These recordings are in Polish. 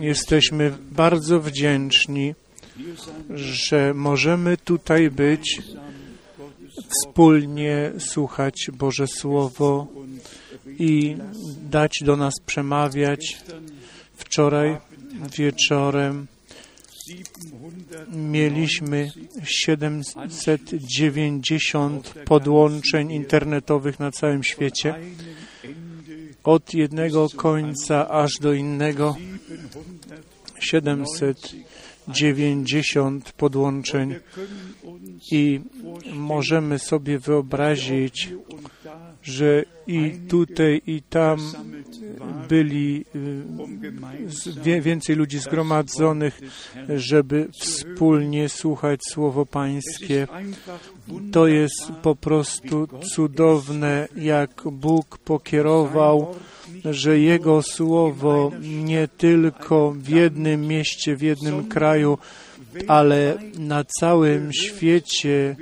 Jesteśmy bardzo wdzięczni, że możemy tutaj być, wspólnie słuchać Boże Słowo i dać do nas przemawiać. Wczoraj wieczorem mieliśmy 790 podłączeń internetowych na całym świecie, od jednego końca aż do innego. 790 podłączeń i możemy sobie wyobrazić, że i tutaj, i tam byli y, więcej ludzi zgromadzonych, żeby wspólnie słuchać Słowo Pańskie. To jest po prostu cudowne, jak Bóg pokierował, że Jego Słowo nie tylko w jednym mieście, w jednym kraju, ale na całym świecie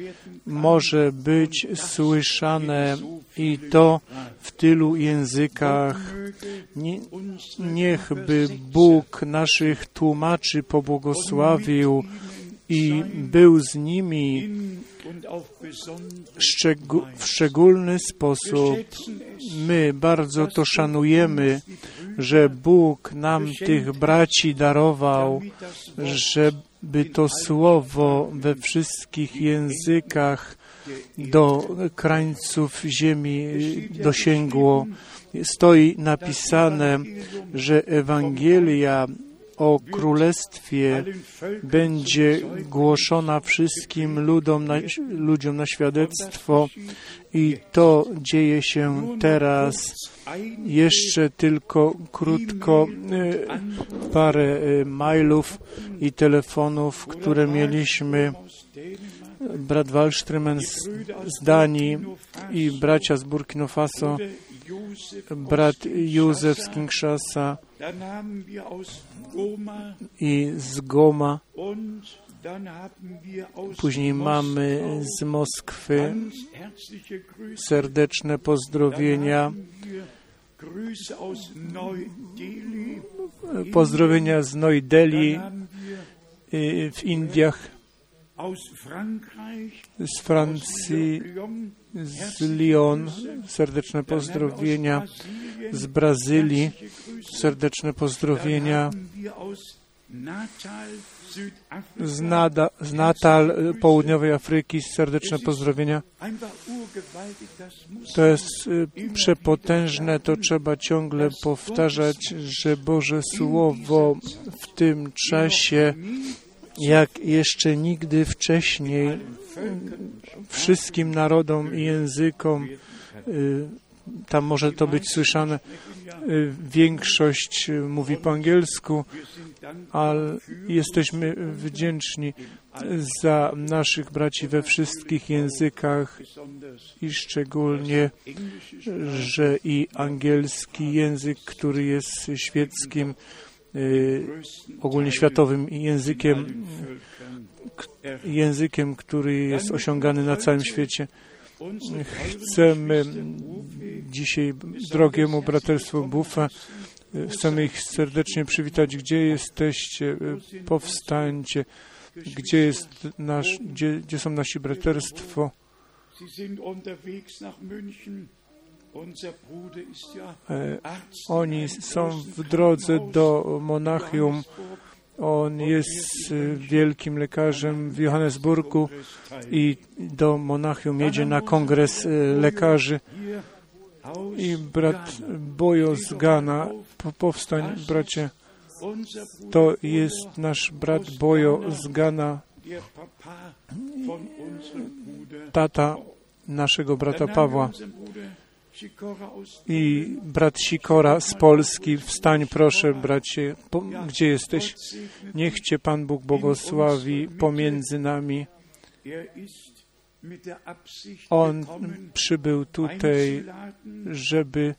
może być słyszane i to w tylu językach. Nie, niechby Bóg naszych tłumaczy pobłogosławił i był z nimi w szczególny sposób. My bardzo to szanujemy, że Bóg nam tych braci darował, żeby to słowo we wszystkich językach do krańców ziemi dosięgło. Stoi napisane, że Ewangelia o Królestwie będzie głoszona wszystkim ludom na, ludziom na świadectwo i to dzieje się teraz. Jeszcze tylko krótko e, parę e, mailów i telefonów, które mieliśmy. Brat Wallströmen z, z Danii i bracia z Burkina Faso, brat Józef z Kinshasa, i z Goma. Później mamy z Moskwy serdeczne pozdrowienia. Pozdrowienia z Neu Delhi w Indiach, z Francji, z Lyon, serdeczne pozdrowienia, z Brazylii, serdeczne pozdrowienia, z, Nada, z Natal, południowej Afryki, serdeczne pozdrowienia. To jest y, przepotężne, to trzeba ciągle powtarzać, że Boże Słowo w tym czasie, jak jeszcze nigdy wcześniej, wszystkim narodom i językom, y, tam może to być słyszane, y, większość mówi po angielsku, ale jesteśmy wdzięczni za naszych braci we wszystkich językach i szczególnie, że i angielski język, który jest świeckim, y, ogólnie światowym językiem, językiem, który jest osiągany na całym świecie. Chcemy dzisiaj drogiemu braterstwu Bufa, chcemy ich serdecznie przywitać. Gdzie jesteście? Powstańcie. Gdzie jest nasz, gdzie, gdzie są nasi braterstwo? E, oni są w drodze do Monachium. On jest wielkim lekarzem w Johannesburgu i do Monachium jedzie na kongres lekarzy. I brat Bojo z Gana, powstań bracie, to jest nasz brat Bojo z Gana, tata naszego brata Pawła i brat Sikora z Polski. Wstań proszę, bracie, po, gdzie jesteś? Niech Cię Pan Bóg błogosławi pomiędzy nami. On przybył tutaj, żeby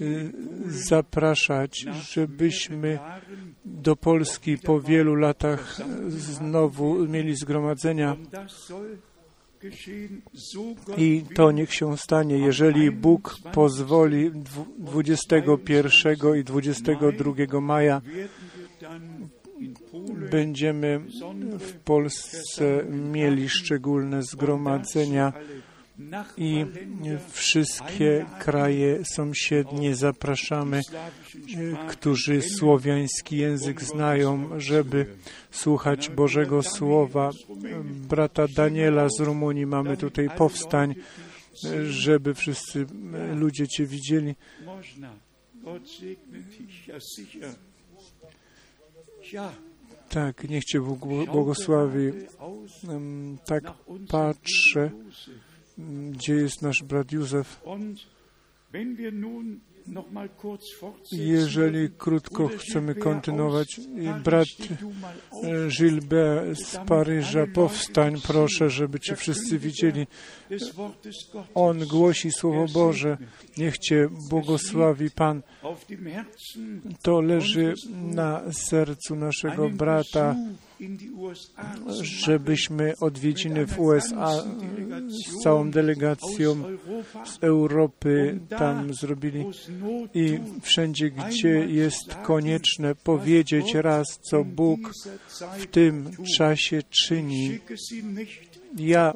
y, zapraszać, żebyśmy do Polski po wielu latach znowu mieli zgromadzenia I to niech się stanie, jeżeli Bóg pozwoli 21 i 22 maja będziemy w Polsce mieli szczególne zgromadzenia i wszystkie kraje sąsiednie zapraszamy, którzy słowiański język znają, żeby słuchać Bożego Słowa. Brata Daniela z Rumunii mamy tutaj powstań, żeby wszyscy ludzie Cię widzieli. Tak, niech Cię Bóg błogosławi. Tak patrzę, gdzie jest nasz brat Józef. Jeżeli krótko chcemy kontynuować, brat Gilbert z Paryża, powstań proszę, żeby Cię wszyscy widzieli. On głosi Słowo Boże. Niech Cię błogosławi Pan. To leży na sercu naszego brata, żebyśmy odwiedziny w USA z całą delegacją z Europy tam zrobili i wszędzie, gdzie jest konieczne powiedzieć raz, co Bóg w tym czasie czyni. Ja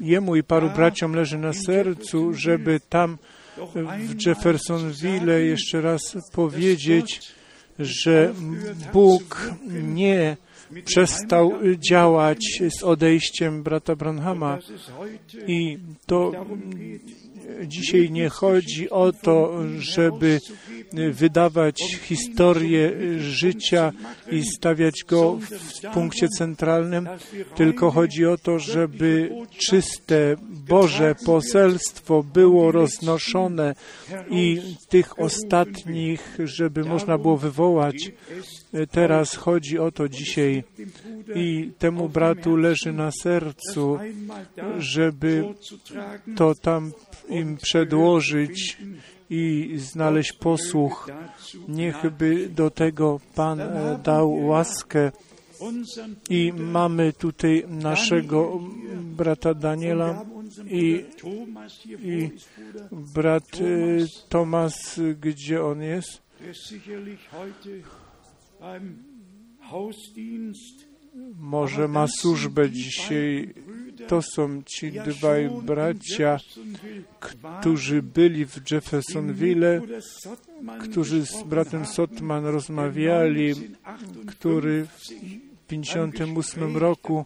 Jemu i paru braciom leży na sercu, żeby tam w Jeffersonville jeszcze raz powiedzieć, że Bóg nie przestał działać z odejściem brata Branhama. I to dzisiaj nie chodzi o to, żeby wydawać historię życia i stawiać go w punkcie centralnym, tylko chodzi o to, żeby czyste Boże poselstwo było roznoszone i tych ostatnich, żeby można było wywołać. Teraz chodzi o to dzisiaj i temu bratu leży na sercu, żeby to tam im przedłożyć i znaleźć posłuch. Niechby do tego Pan dał łaskę. I mamy tutaj naszego brata Daniela i, i brat Tomas, gdzie on jest? Może ma służbę dzisiaj. To są ci dwaj bracia, którzy byli w Jeffersonville, którzy z bratem Sotman rozmawiali, który w 1958 roku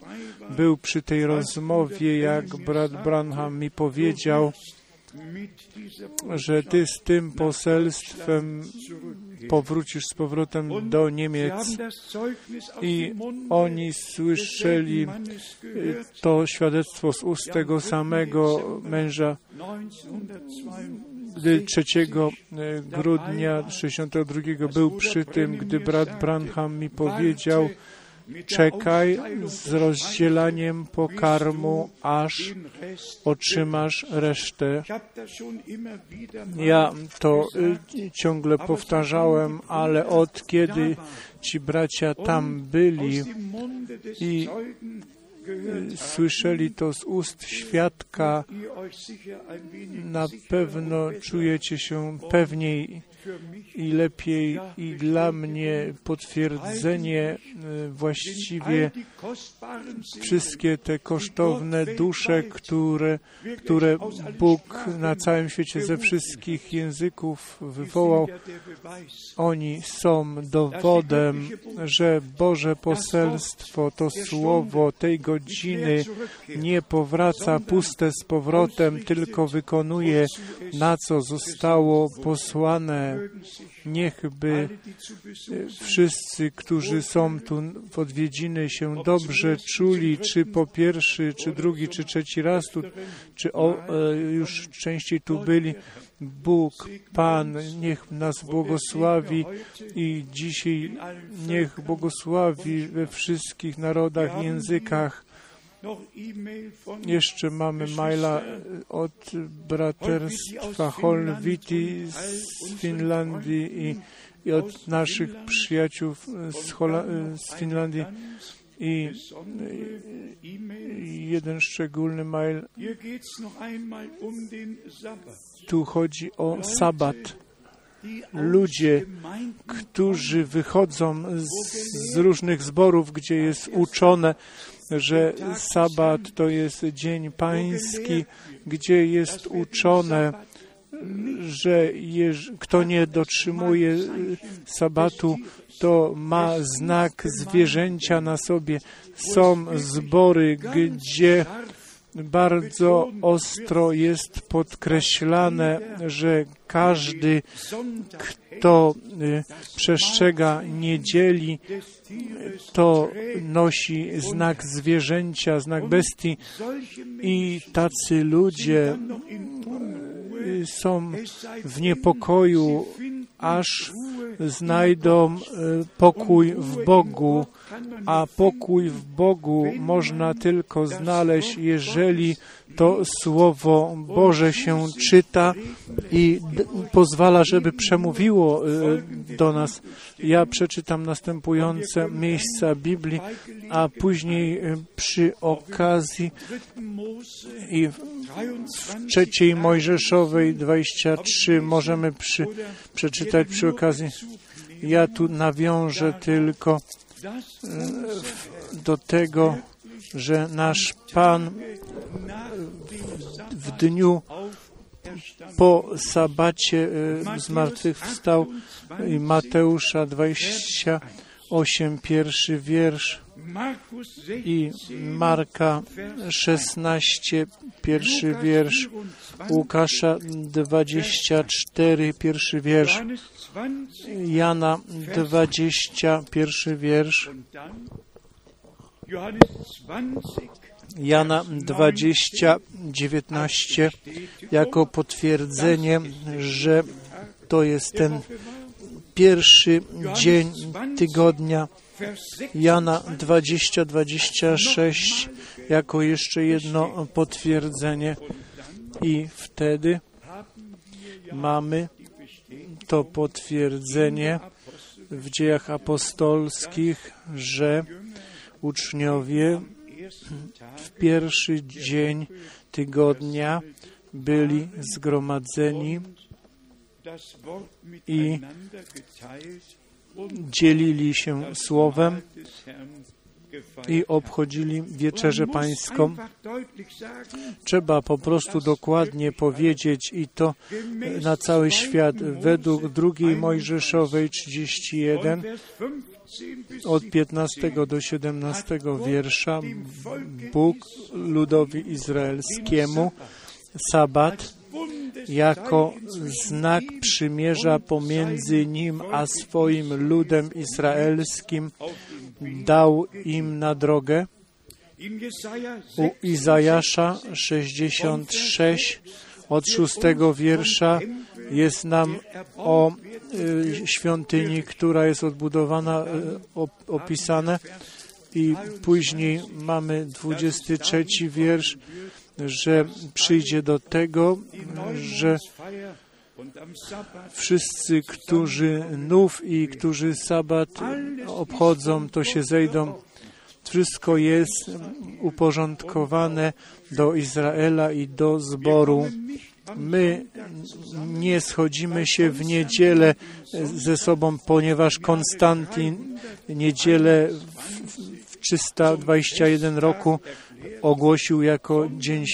był przy tej rozmowie, jak brat Branham mi powiedział, że ty z tym poselstwem powrócisz z powrotem do Niemiec. I oni słyszeli to świadectwo z ust tego samego męża, gdy 3 grudnia 62 był przy tym, gdy brat Branham mi powiedział, czekaj z rozdzielaniem pokarmu, aż otrzymasz resztę. Ja to ciągle powtarzałem, ale od kiedy ci bracia tam byli i słyszeli to z ust świadka, na pewno czujecie się pewniej i lepiej i dla mnie potwierdzenie właściwie wszystkie te kosztowne dusze, które, które Bóg na całym świecie ze wszystkich języków wywołał, oni są dowodem, że Boże poselstwo, to słowo tej godziny nie powraca puste z powrotem, tylko wykonuje na co zostało posłane Niechby wszyscy, którzy są tu w odwiedziny, się dobrze czuli, czy po pierwszy, czy drugi, czy trzeci raz tu, czy o, już częściej tu byli. Bóg, Pan, niech nas błogosławi i dzisiaj niech błogosławi we wszystkich narodach, językach. Jeszcze mamy maila od braterstwa Holviti z Finlandii i i od naszych przyjaciół z, Hola z Finlandii i jeden szczególny mail. Tu chodzi o sabat. Ludzie, którzy wychodzą z, z różnych zborów, gdzie jest uczone, że sabat to jest dzień pański, gdzie jest uczone, że jeż, kto nie dotrzymuje sabatu, to ma znak zwierzęcia na sobie. Są zbory, gdzie bardzo ostro jest podkreślane, że każdy, kto y, przestrzega niedzieli, to nosi znak zwierzęcia, znak bestii i tacy ludzie są w niepokoju, aż znajdą y, pokój w Bogu, a pokój w Bogu można tylko znaleźć, jeżeli to Słowo Boże się czyta i pozwala, żeby przemówiło y, do nas. Ja przeczytam następujące miejsca Biblii, a później y, przy okazji i w trzeciej Mojżeszowej 23 możemy przy, przeczytać przy okazji. Ja tu nawiążę tylko y, do tego, że nasz Pan w dniu po sabacie e, zmartwychwstał i Mateusza 28, pierwszy wiersz i Marka 16, pierwszy wiersz, Łukasza 24, pierwszy wiersz, Jana 20, pierwszy wiersz, Jana 20, 19 jako potwierdzenie, że to jest ten pierwszy dzień tygodnia. Jana 20, 26 jako jeszcze jedno potwierdzenie i wtedy mamy to potwierdzenie w dziejach apostolskich, że uczniowie w pierwszy dzień tygodnia byli zgromadzeni i dzielili się słowem i obchodzili wieczerzę pańską. Trzeba po prostu dokładnie powiedzieć i to na cały świat. Według drugiej Mojżeszowej 31 od 15 do 17 wiersza Bóg ludowi izraelskiemu sabat jako znak przymierza pomiędzy nim a swoim ludem izraelskim dał im na drogę. U Izajasza 66 od szóstego wiersza jest nam o y, świątyni, która jest odbudowana, y, opisane i później mamy 23 wiersz, że przyjdzie do tego, że wszyscy, którzy nów i którzy sabat obchodzą, to się zejdą. Wszystko jest uporządkowane do Izraela i do zboru. My nie schodzimy się w niedzielę ze sobą, ponieważ Konstantin niedzielę w 321 roku ogłosił jako dzień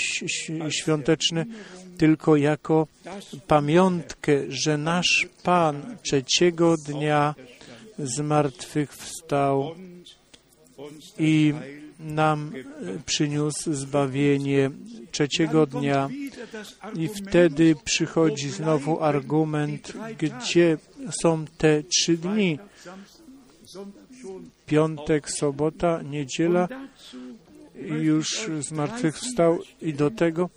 świąteczny, tylko jako pamiątkę, że nasz Pan trzeciego dnia zmartwychwstał i nam przyniósł zbawienie trzeciego dnia i wtedy przychodzi znowu argument, gdzie są te trzy dni. Piątek, sobota, niedziela już zmartwychwstał i do tego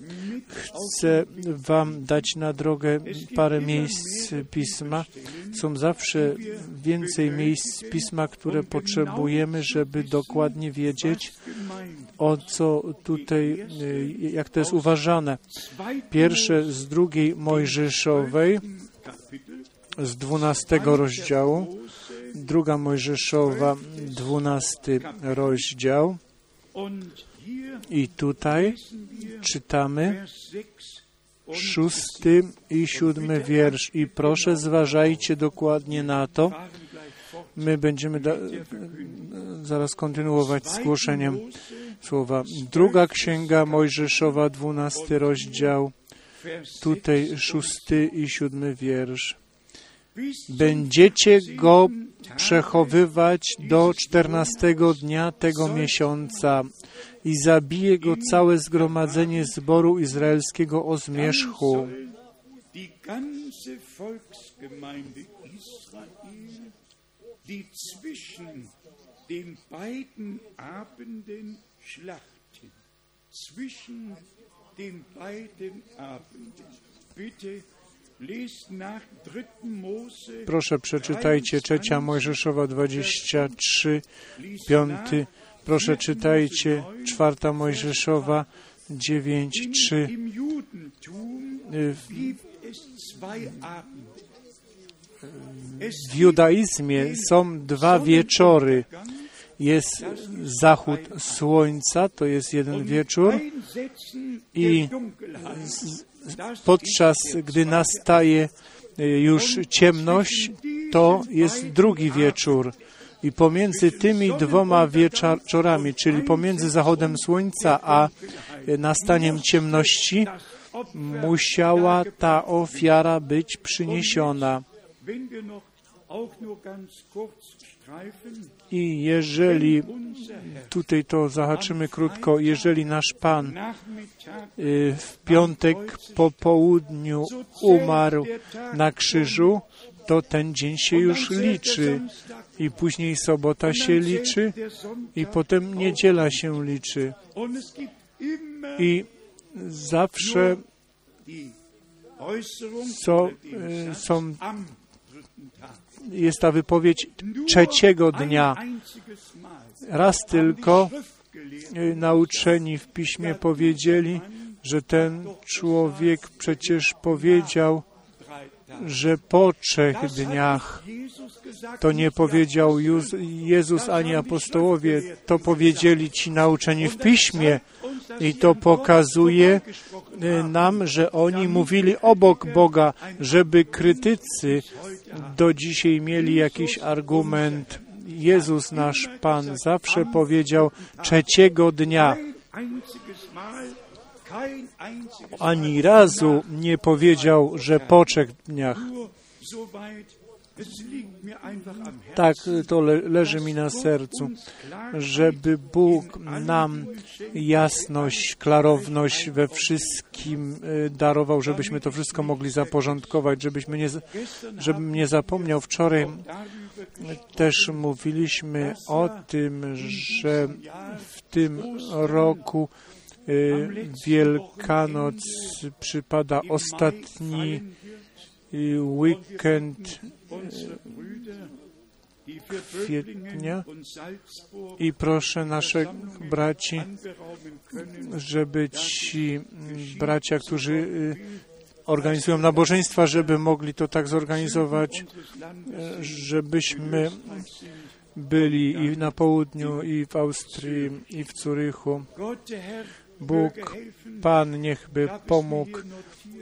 chcę Wam dać na drogę parę miejsc Pisma. Są zawsze więcej miejsc Pisma, które potrzebujemy, żeby dokładnie wiedzieć, o co tutaj, jak to jest uważane. Pierwsze z drugiej Mojżeszowej, z dwunastego rozdziału, druga Mojżeszowa, dwunasty rozdział. I tutaj czytamy szósty i siódmy wiersz. I proszę zważajcie dokładnie na to. My będziemy da, zaraz kontynuować z głoszeniem słowa. Druga księga Mojżeszowa, dwunasty rozdział. Tutaj szósty i siódmy wiersz. Będziecie go przechowywać do czternastego dnia tego miesiąca i zabije go całe zgromadzenie zboru izraelskiego o zmierzchu. die zwischen den beiden Abenden schlachten. Zwischen den beiden Abenden. Bitte Proszę przeczytajcie trzecia Mojżeszowa 23, piąty. Proszę czytajcie czwarta Mojżeszowa 9, 3. W judaizmie są dwa wieczory. Jest zachód słońca, to jest jeden wieczór, i podczas gdy nastaje y, już ciemność, to jest drugi wieczór. I pomiędzy tymi dwoma wieczorami, czyli pomiędzy zachodem słońca a nastaniem ciemności, musiała ta ofiara być przyniesiona. I jeżeli, tutaj to zahaczymy krótko, jeżeli nasz Pan y, w piątek po południu umarł na krzyżu, to ten dzień się już liczy. I później sobota się liczy, i potem niedziela się liczy. I zawsze co, y, są jest ta wypowiedź trzeciego dnia. Raz tylko y, nauczeni w piśmie powiedzieli, że ten człowiek przecież powiedział, że po trzech dniach to nie powiedział Jezus ani apostołowie, to powiedzieli ci nauczeni w piśmie. I to pokazuje y, nam, że oni mówili obok Boga, żeby krytycy do dzisiaj mieli jakiś argument. Jezus, nasz Pan, zawsze powiedział trzeciego dnia. Ani razu nie powiedział, że po trzech dniach. Tak, to le leży mi na sercu, żeby Bóg nam jasność, klarowność we wszystkim y, darował, żebyśmy to wszystko mogli zaporządkować, żebyśmy nie, żebym nie zapomniał. Wczoraj też mówiliśmy o tym, że w tym roku Wielkanoc przypada ostatni y, weekend kwietnia i proszę naszych braci, żeby ci bracia, którzy y, organizują nabożeństwa, żeby mogli to tak zorganizować, żebyśmy byli i na południu, i w Austrii, i w Zurychu. Bóg, Pan niechby pomógł.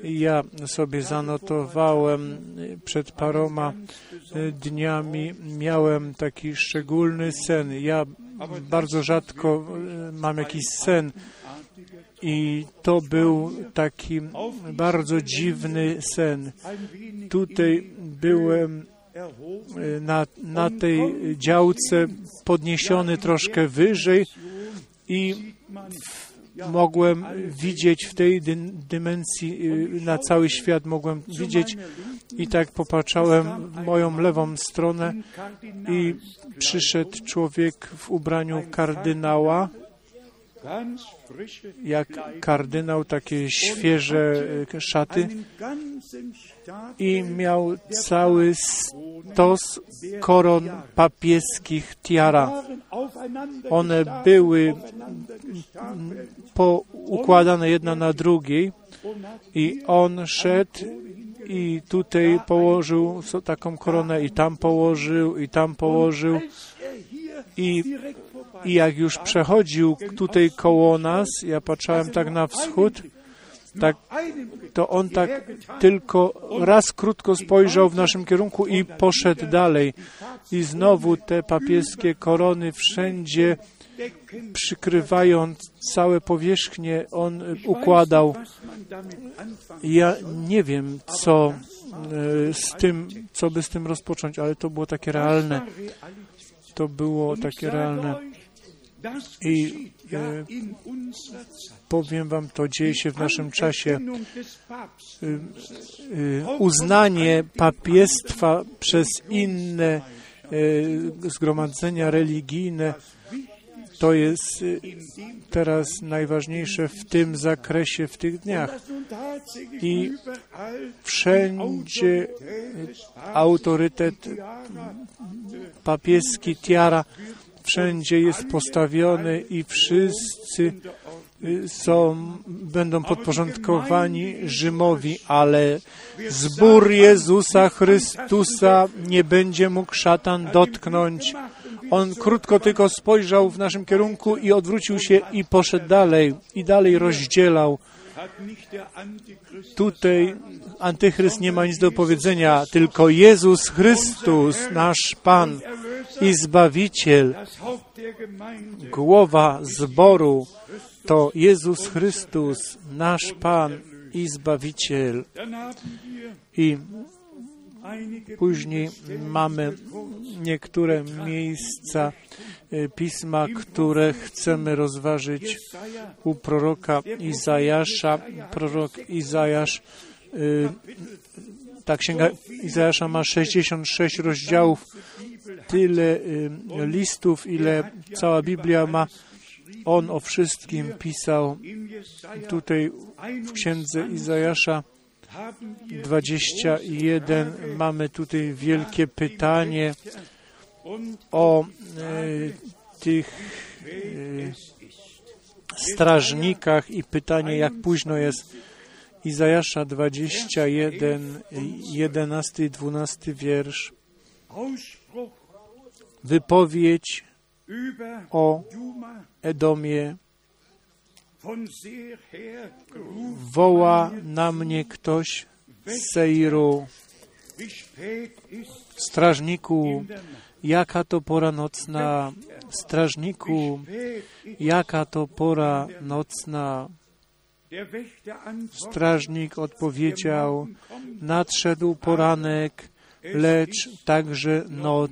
Ja sobie zanotowałem przed paroma dniami, miałem taki szczególny sen. Ja bardzo rzadko e, mam jakiś sen i to był taki bardzo dziwny sen. Tutaj byłem e, na, na tej działce podniesiony troszkę wyżej i mogłem widzieć w tej dymensji y, na cały świat, mogłem widzieć i tak popatrzałem w moją lewą stronę i przyszedł człowiek w ubraniu kardynała, jak kardynał, takie świeże y, szaty. i miał cały stos koron papieskich tiara. One były poukładane jedna na drugiej. I on szedł i tutaj położył taką koronę i tam położył i tam położył. i, i jak już przechodził tutaj koło nas, ja patrzałem tak na wschód, tak, to on tak tylko raz krótko spojrzał w naszym kierunku i poszedł dalej. I znowu te papieskie korony wszędzie przykrywając całe powierzchnie, on układał. Ja nie wiem, co y, z tym, co by z tym rozpocząć, ale to było takie realne. To było takie realne. I e, powiem Wam, to dzieje się w naszym czasie. Y, y, Uznanie papiestwa przez inne y, zgromadzenia religijne to jest teraz najważniejsze w tym zakresie, w tych dniach. I wszędzie autorytet papieski, tiara, wszędzie jest postawiony i wszyscy y, są, będą podporządkowani Rzymowi, ale zbór Jezusa Chrystusa nie będzie mógł szatan dotknąć. On krótko tylko spojrzał w naszym kierunku i odwrócił się i poszedł dalej i dalej rozdzielał. Tutaj Antychryst nie ma nic do powiedzenia, tylko Jezus Chrystus, nasz Pan i Zbawiciel, głowa zboru, to Jezus Chrystus, nasz Pan i Zbawiciel. I później mamy niektóre miejsca e, pisma, które chcemy rozważyć u proroka Izajasza. Prorok Izajasz, e, ta księga Izajasza ma 66 rozdziałów, tyle e, listów, ile cała Biblia ma. On o wszystkim pisał tutaj w księdze Izajasza 21 mamy tutaj wielkie pytanie o e, tych e, strażnikach i pytanie, jak późno jest. Izajasza 21, 11 i 12 wiersz. Wypowiedź o Edomie. Woła na mnie ktoś z Seiru. Strażniku, jaka to pora nocna? Strażniku, jaka to pora nocna? Strażnik odpowiedział, nadszedł poranek, lecz także noc.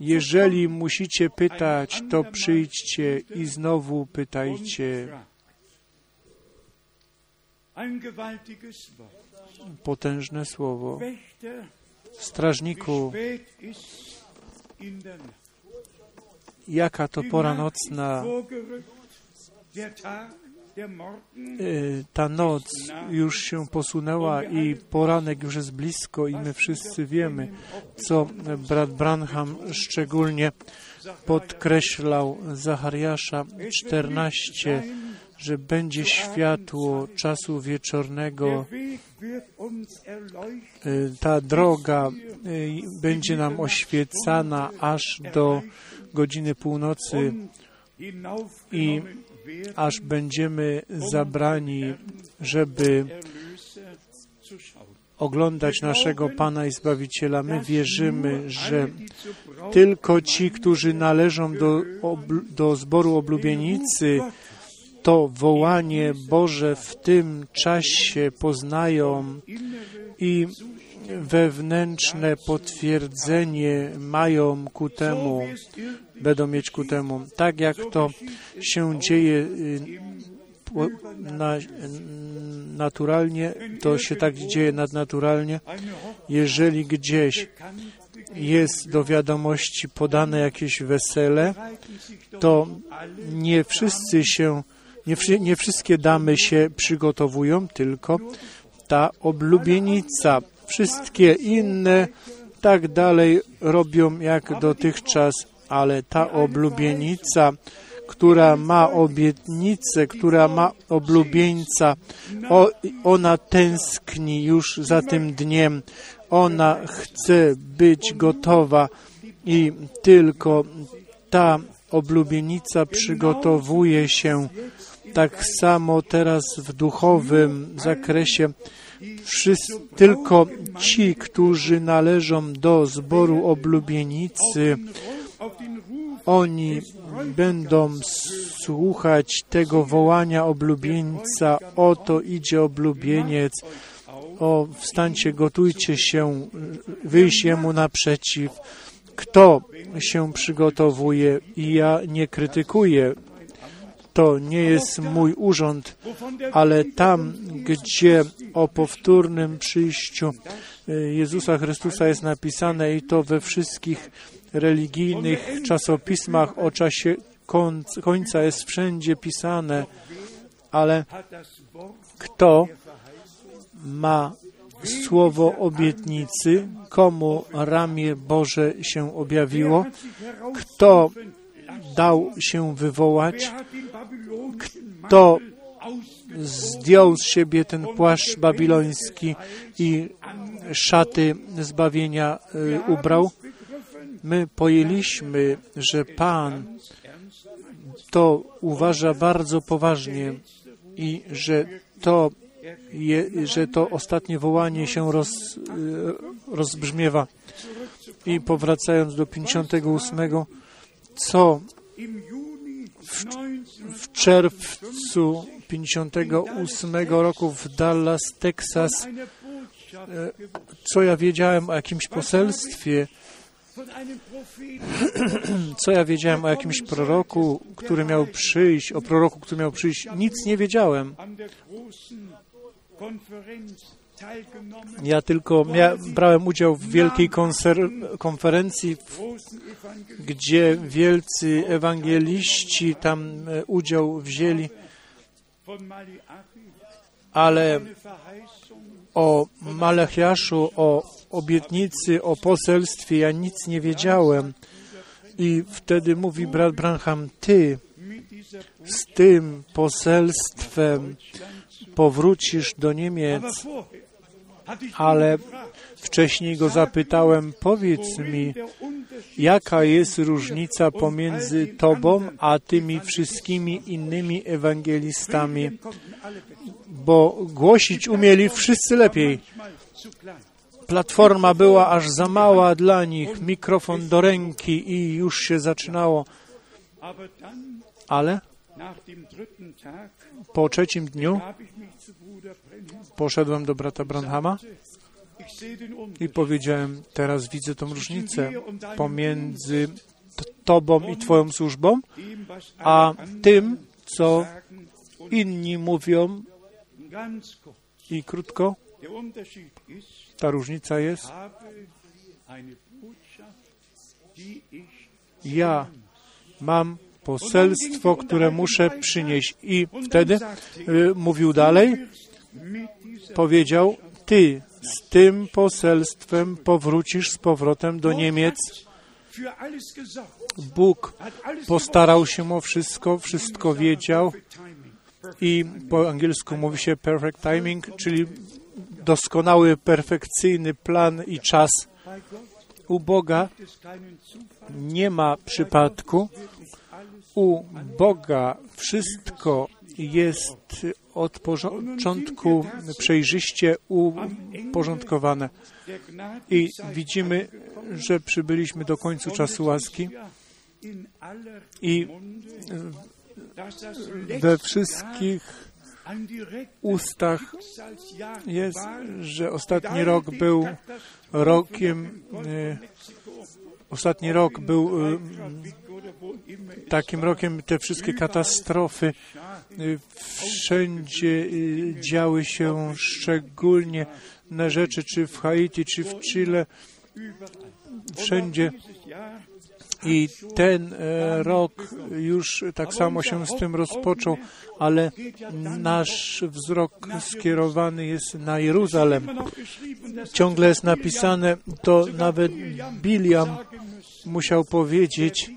Jeżeli musicie pytać, to przyjdźcie i znowu pytajcie. Potężne słowo. Strażniku, jaka to pora nocna, ta noc już się posunęła i poranek już jest blisko i my wszyscy wiemy, co brat Branham szczególnie podkreślał Zachariasza 14, że będzie światło czasu wieczornego. E, ta droga e, będzie nam oświecana aż do godziny północy i aż będziemy zabrani, żeby oglądać naszego Pana i Zbawiciela. My wierzymy, że tylko ci, którzy należą do, do zboru oblubienicy, to wołanie Boże w tym czasie poznają i wewnętrzne potwierdzenie mają ku temu, będą mieć ku temu. Tak jak to się dzieje y, na, naturalnie, to się tak dzieje nadnaturalnie. Jeżeli gdzieś jest do wiadomości podane jakieś wesele, to nie wszyscy się, nie, nie wszystkie damy się przygotowują, tylko ta oblubienica Wszystkie inne tak dalej robią jak dotychczas, ale ta oblubienica, która ma obietnicę, która ma oblubieńca. Ona tęskni już za tym dniem. Ona chce być gotowa i tylko ta oblubienica przygotowuje się tak samo teraz w duchowym zakresie. Wszyscy, tylko ci, którzy należą do zboru oblubienicy, oni będą słuchać tego wołania oblubieńca. Oto idzie oblubieniec. O, wstańcie, gotujcie się, wyjść jemu naprzeciw. Kto się przygotowuje i ja nie krytykuję to nie jest mój urząd, ale tam, gdzie o powtórnym przyjściu e, Jezusa Chrystusa jest napisane i to we wszystkich religijnych czasopismach o czasie końca jest wszędzie pisane, ale kto ma słowo obietnicy, komu ramię Boże się objawiło, kto dał się wywołać, kto zdjął z siebie ten płaszcz babiloński i szaty zbawienia y, ubrał. My pojęliśmy, że Pan to uważa bardzo poważnie i że to, je, że to ostatnie wołanie się roz, y, rozbrzmiewa. I powracając do 58, co w, w czerwcu 58 roku w Dallas, Texas, e, co ja wiedziałem o jakimś poselstwie, co ja wiedziałem o jakimś proroku, który miał przyjść, o proroku, który miał przyjść, nic nie wiedziałem. Ja tylko brałem udział w wielkiej konferencji, gdzie wielcy ewangeliści tam e, udział wzięli, ale o Malachiaszu, o obietnicy, o poselstwie ja nic nie wiedziałem. I wtedy mówi brat Branham, ty z tym poselstwem powrócisz do Niemiec ale wcześniej go zapytałem, powiedz mi, jaka jest różnica pomiędzy Tobą a tymi wszystkimi innymi ewangelistami, bo głosić umieli wszyscy lepiej. Platforma była aż za mała dla nich, mikrofon do ręki i już się zaczynało. Ale po trzecim dniu poszedłem do brata Branhama i powiedziałem, teraz widzę tą różnicę pomiędzy Tobą i Twoją służbą, a tym, co inni mówią i krótko. Ta różnica jest, ja mam poselstwo, które muszę przynieść. I wtedy y, mówił dalej, powiedział, Ty z tym poselstwem powrócisz z powrotem do Niemiec. Bóg postarał się o wszystko, wszystko wiedział i po angielsku mówi się perfect timing, czyli doskonały, perfekcyjny plan i czas. U Boga nie ma przypadku, u Boga wszystko jest od początku przejrzyście uporządkowane. I widzimy, że przybyliśmy do końca czasu łaski i we wszystkich ustach jest, że ostatni rok był rokiem, e, ostatni rok był e, takim rokiem te wszystkie katastrofy wszędzie y, działy się szczególnie na rzeczy, czy w Haiti, czy w Chile, wszędzie. I ten e, rok już tak samo się z tym rozpoczął, ale nasz wzrok skierowany jest na Jeruzalem. Ciągle jest napisane, to nawet Biliam musiał powiedzieć,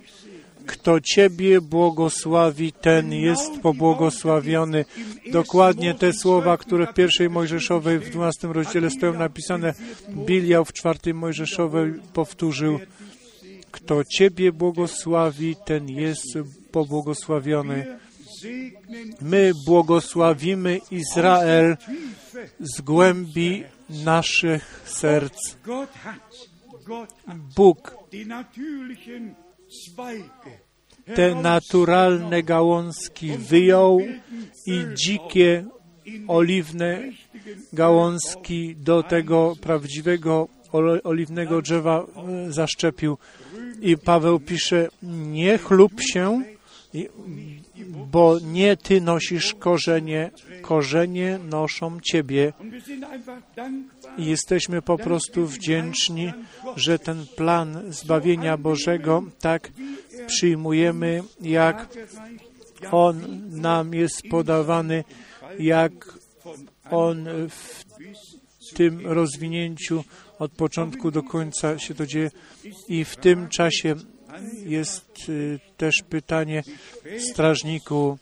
Kto Ciebie błogosławi, ten jest pobłogosławiony. Dokładnie te słowa, które w pierwszej Mojżeszowej w 12 rozdziale stoją napisane, Biliał w czwartej Mojżeszowej powtórzył. Kto Ciebie błogosławi, ten jest pobłogosławiony. My błogosławimy Izrael z głębi naszych serc. Bóg te naturalne gałązki wyjął i dzikie, oliwne gałązki do tego prawdziwego oliwnego drzewa e, zaszczepił. I Paweł pisze, nie chlub się, bo nie ty nosisz korzenie, korzenie noszą ciebie. I jesteśmy po prostu wdzięczni, że ten plan zbawienia Bożego tak przyjmujemy, jak on nam jest podawany, jak on w tym rozwinięciu od początku do końca się to dzieje. I w tym czasie jest y, też pytanie strażniku,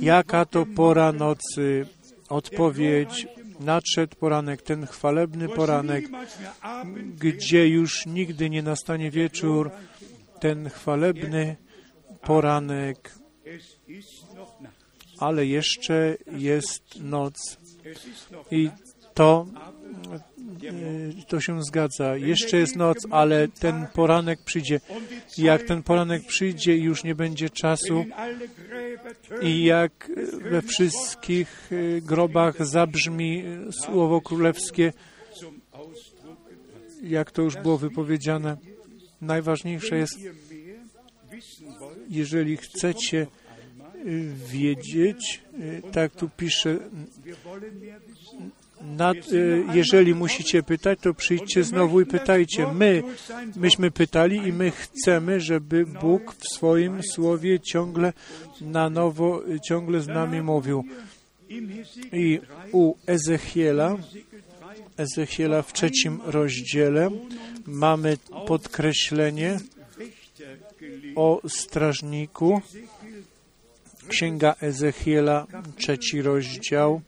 jaka to pora nocy? Odpowiedź, nadszedł poranek, ten chwalebny poranek, gdzie już nigdy nie nastanie wieczór, ten chwalebny poranek, ale jeszcze jest noc. I to to się zgadza. Jeszcze jest noc, ale ten poranek przyjdzie. Jak ten poranek przyjdzie już nie będzie czasu. I jak we wszystkich e, grobach zabrzmi słowo królewskie, jak to już było wypowiedziane, najważniejsze jest, jeżeli chcecie e, wiedzieć, tak tu pisze, nad, y, jeżeli musicie pytać, to przyjdźcie znowu i pytajcie. My, myśmy pytali i my chcemy, żeby Bóg w swoim słowie ciągle na nowo, ciągle z nami mówił. I u Ezechiela, Ezechiela w trzecim rozdziale mamy podkreślenie o strażniku. Księga Ezechiela, trzeci rozdział,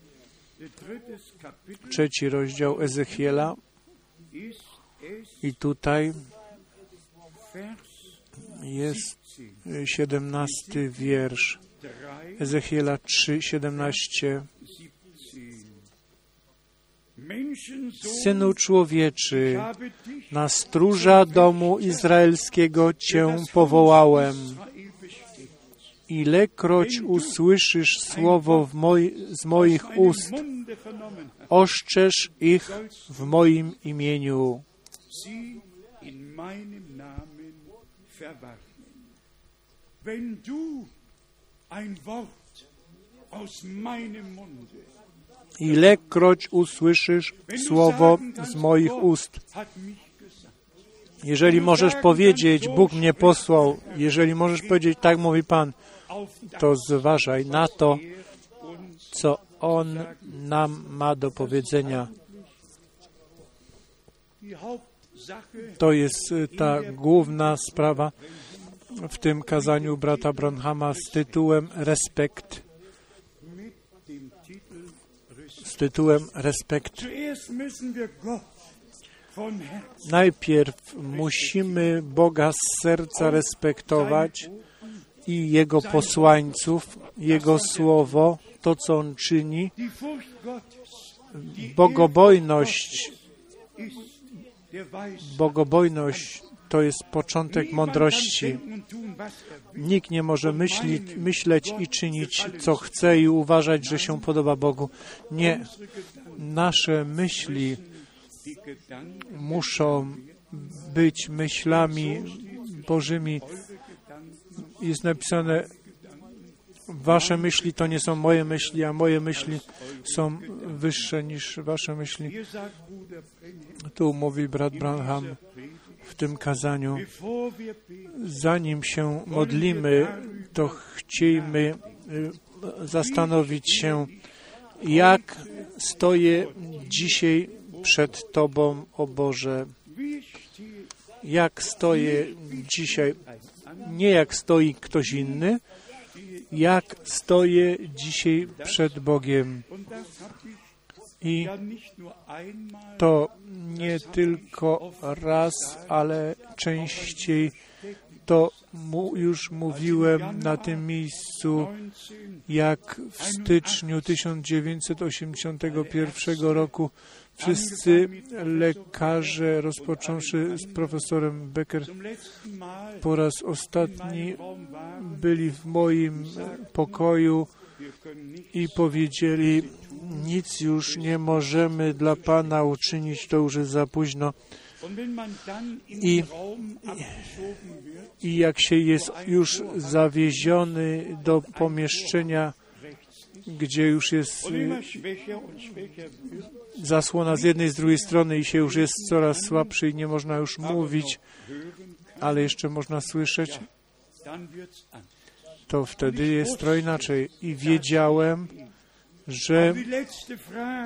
trzeci rozdział Ezechiela. I tutaj jest siedemnasty wiersz. Ezechiela 3, 17. Synu człowieczy, na stróża domu izraelskiego Cię powołałem ilekroć usłyszysz słowo z moich ust, oszczesz ich w moim imieniu. Ilekroć usłyszysz słowo z moich ust, jeżeli możesz powiedzieć, Bóg mnie posłał, jeżeli możesz powiedzieć, tak mówi Pan, to zważaj na to, co On nam ma do powiedzenia. To jest y, ta główna sprawa w tym kazaniu brata Branhama z tytułem Respekt. Z tytułem Respekt. Najpierw musimy Boga z serca respektować i Jego posłańców, Jego słowo, to co On czyni. Bogobojność, bogobojność to jest początek mądrości. Nikt nie może myśleć, myśleć i czynić, co chce i uważać, że się podoba Bogu. Nie. Nasze myśli muszą być myślami Bożymi. Jest napisane, wasze myśli to nie są moje myśli, a moje myśli są wyższe niż wasze myśli. Tu mówi brat Branham w tym kazaniu. Zanim się modlimy, to chciejmy y, zastanowić się, jak stoję dzisiaj przed Tobą, o Boże. Jak stoję dzisiaj nie jak stoi ktoś inny, jak stoję dzisiaj przed Bogiem. I to nie tylko raz, ale częściej to mu, już mówiłem na tym miejscu, jak w styczniu 1981 roku wszyscy lekarze, rozpocząwszy z profesorem Becker, po raz ostatni byli w moim pokoju i powiedzieli, nic już nie możemy dla Pana uczynić, to już jest za późno. I, I jak się jest już zawieziony do pomieszczenia, gdzie już jest zasłona z jednej, z drugiej strony i się już jest coraz słabszy i nie można już mówić, ale jeszcze można słyszeć, to wtedy jest to inaczej. I wiedziałem, że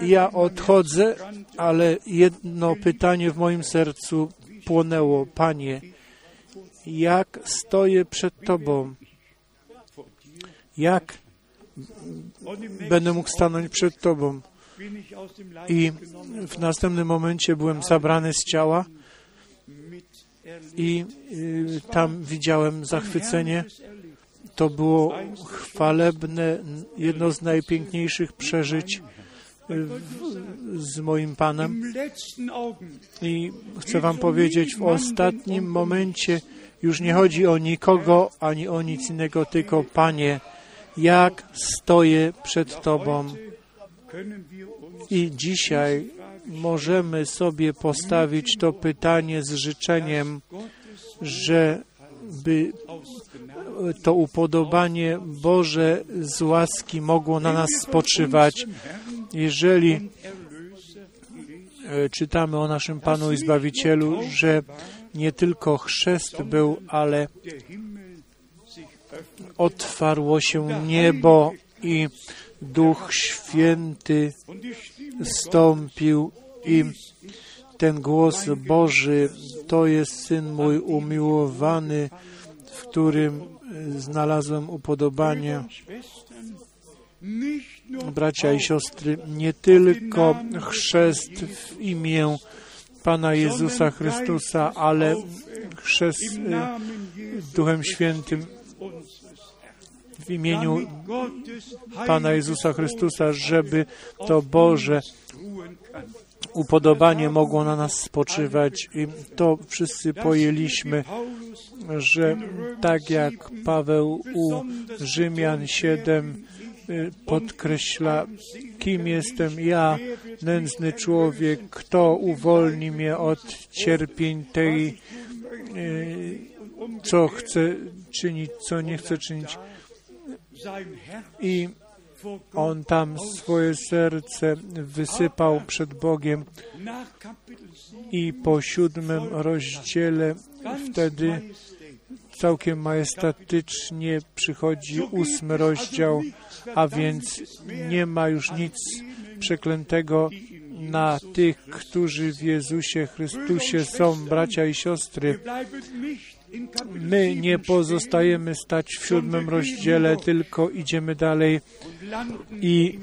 ja odchodzę, ale jedno pytanie w moim sercu płonęło. Panie, jak stoję przed Tobą? Jak będę mógł stanąć przed Tobą? I w następnym momencie byłem zabrany z ciała i y, tam widziałem zachwycenie. To było chwalebne, jedno z najpiękniejszych przeżyć y, z moim Panem. I chcę Wam powiedzieć, w ostatnim momencie już nie chodzi o nikogo ani o nic innego, tylko Panie, jak stoję przed Tobą. I dzisiaj możemy sobie postawić to pytanie z życzeniem, że by to upodobanie Boże z łaski mogło na nas spoczywać, jeżeli czytamy o naszym Panu i Zbawicielu, że nie tylko chrzest był, ale otwarło się niebo i Duch Święty stąpił i ten głos Boży to jest Syn mój umiłowany, w którym znalazłem upodobanie. Bracia i siostry, nie tylko chrzest w imię Pana Jezusa Chrystusa, ale chrzest Duchem Świętym w imieniu Pana Jezusa Chrystusa, żeby to Boże upodobanie mogło na nas spoczywać. I to wszyscy pojęliśmy, że tak jak Paweł u Rzymian 7 podkreśla, kim jestem ja, nędzny człowiek, kto uwolni mnie od cierpień tej, co chcę czynić, co nie chcę czynić. I on tam swoje serce wysypał przed Bogiem i po siódmym rozdziale wtedy całkiem majestatycznie przychodzi ósmy rozdział, a więc nie ma już nic przeklętego na tych, którzy w Jezusie Chrystusie są bracia i siostry. My nie pozostajemy stać w siódmym rozdziale, tylko idziemy dalej i,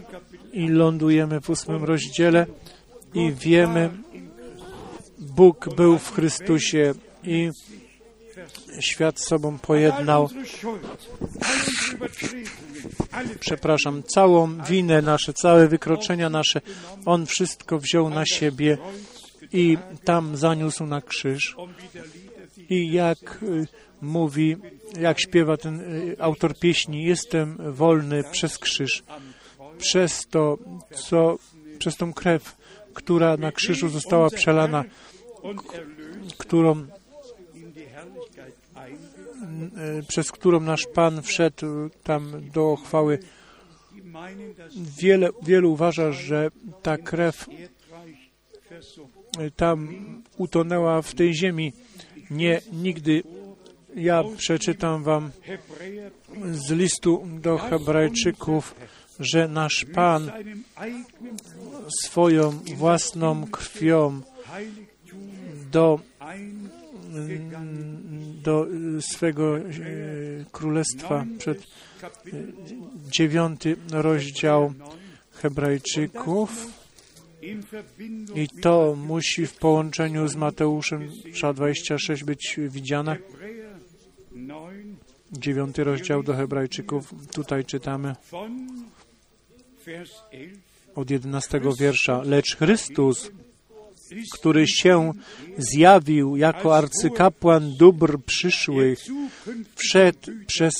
i lądujemy w ósmym rozdziale i wiemy, Bóg był w Chrystusie i świat sobą pojednał. Przepraszam, całą winę nasze, całe wykroczenia nasze, On wszystko wziął na siebie i tam zaniósł na krzyż. I jak mówi, jak śpiewa ten autor pieśni, jestem wolny przez krzyż, przez to, co, przez tą krew, która na krzyżu została przelana, którą przez którą nasz Pan wszedł tam do chwały. Wiele, wielu uważa, że ta krew tam utonęła w tej ziemi. Nie, nigdy. Ja przeczytam Wam z listu do Hebrajczyków, że nasz Pan swoją własną krwią do do swego e, królestwa przed e, dziewiąty rozdział Hebrajczyków i to musi w połączeniu z Mateuszem 26 być widziane. Dziewiąty rozdział do Hebrajczyków. Tutaj czytamy od jedenastego wiersza. Lecz Chrystus, który się zjawił jako arcykapłan dóbr przyszłych, wszedł przez,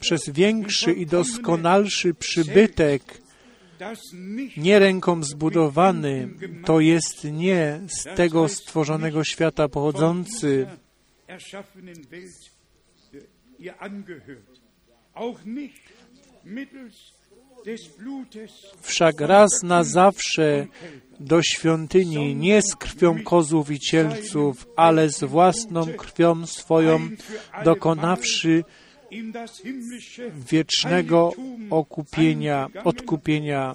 przez większy i doskonalszy przybytek, nie ręką zbudowany, to jest nie z tego stworzonego świata pochodzący, Wszak raz na zawsze do świątyni nie z krwią kozów i cielców, ale z własną krwią swoją dokonawszy wiecznego okupienia, odkupienia.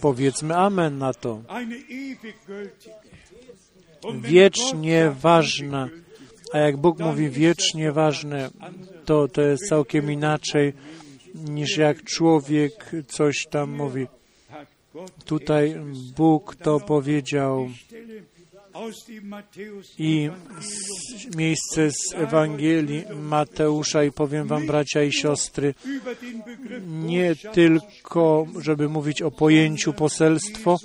Powiedzmy Amen na to. Wiecznie ważna. A jak Bóg mówi wiecznie ważne, to to jest całkiem inaczej niż jak człowiek coś tam mówi. Tutaj Bóg to powiedział i miejsce z Ewangelii Mateusza i powiem Wam, bracia i siostry, nie tylko, żeby mówić o pojęciu poselstwo,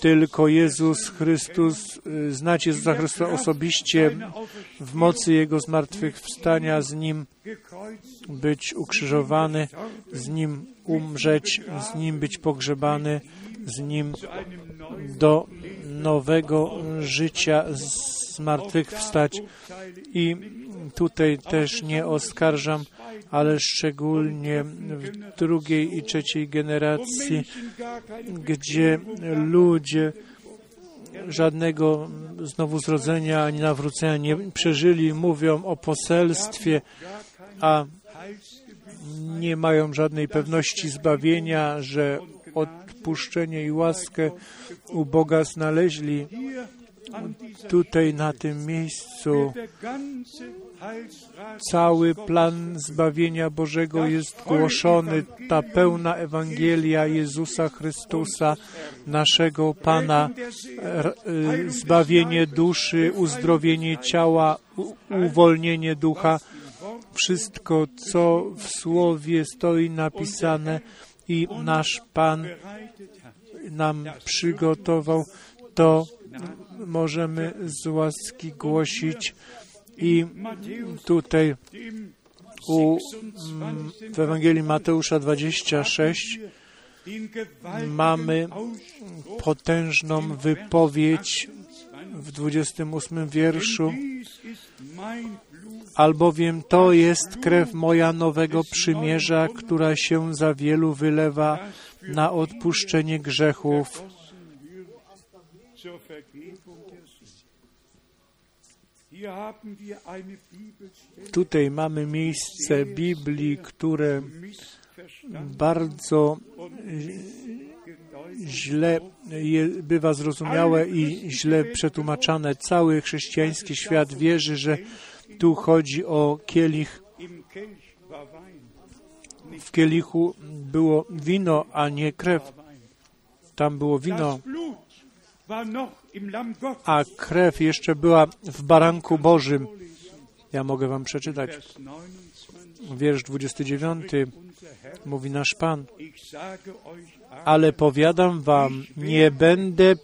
tylko Jezus Chrystus, znać Jezusa Chrystusa osobiście w mocy Jego zmartwychwstania, z Nim być ukrzyżowany, z Nim umrzeć, z Nim być pogrzebany, z Nim do nowego życia zmartwychwstać. I tutaj też nie oskarżam, ale szczególnie w drugiej i trzeciej generacji, gdzie ludzie żadnego znowu zrodzenia ani nawrócenia nie przeżyli, mówią o poselstwie, a nie mają żadnej pewności zbawienia, że odpuszczenie i łaskę u Boga znaleźli. Tutaj na tym miejscu cały plan zbawienia Bożego jest głoszony, ta pełna Ewangelia Jezusa Chrystusa, naszego Pana, y, zbawienie duszy, uzdrowienie ciała, uwolnienie ducha, wszystko, co w Słowie stoi napisane i nasz Pan nam przygotował, to możemy z łaski głosić i tutaj u, w Ewangelii Mateusza 26 mamy potężną wypowiedź w 28 wierszu, albowiem to jest krew moja nowego przymierza, która się za wielu wylewa na odpuszczenie grzechów. Tutaj mamy miejsce Biblii, które bardzo źle bywa zrozumiałe i źle przetłumaczane. Cały chrześcijański świat wierzy, że tu chodzi o kielich. W kielichu było wino, a nie krew. Tam było wino, a krew jeszcze była w baranku Bożym. Ja mogę Wam przeczytać. Wiersz 29 mówi nasz Pan. Ale powiadam Wam, nie będę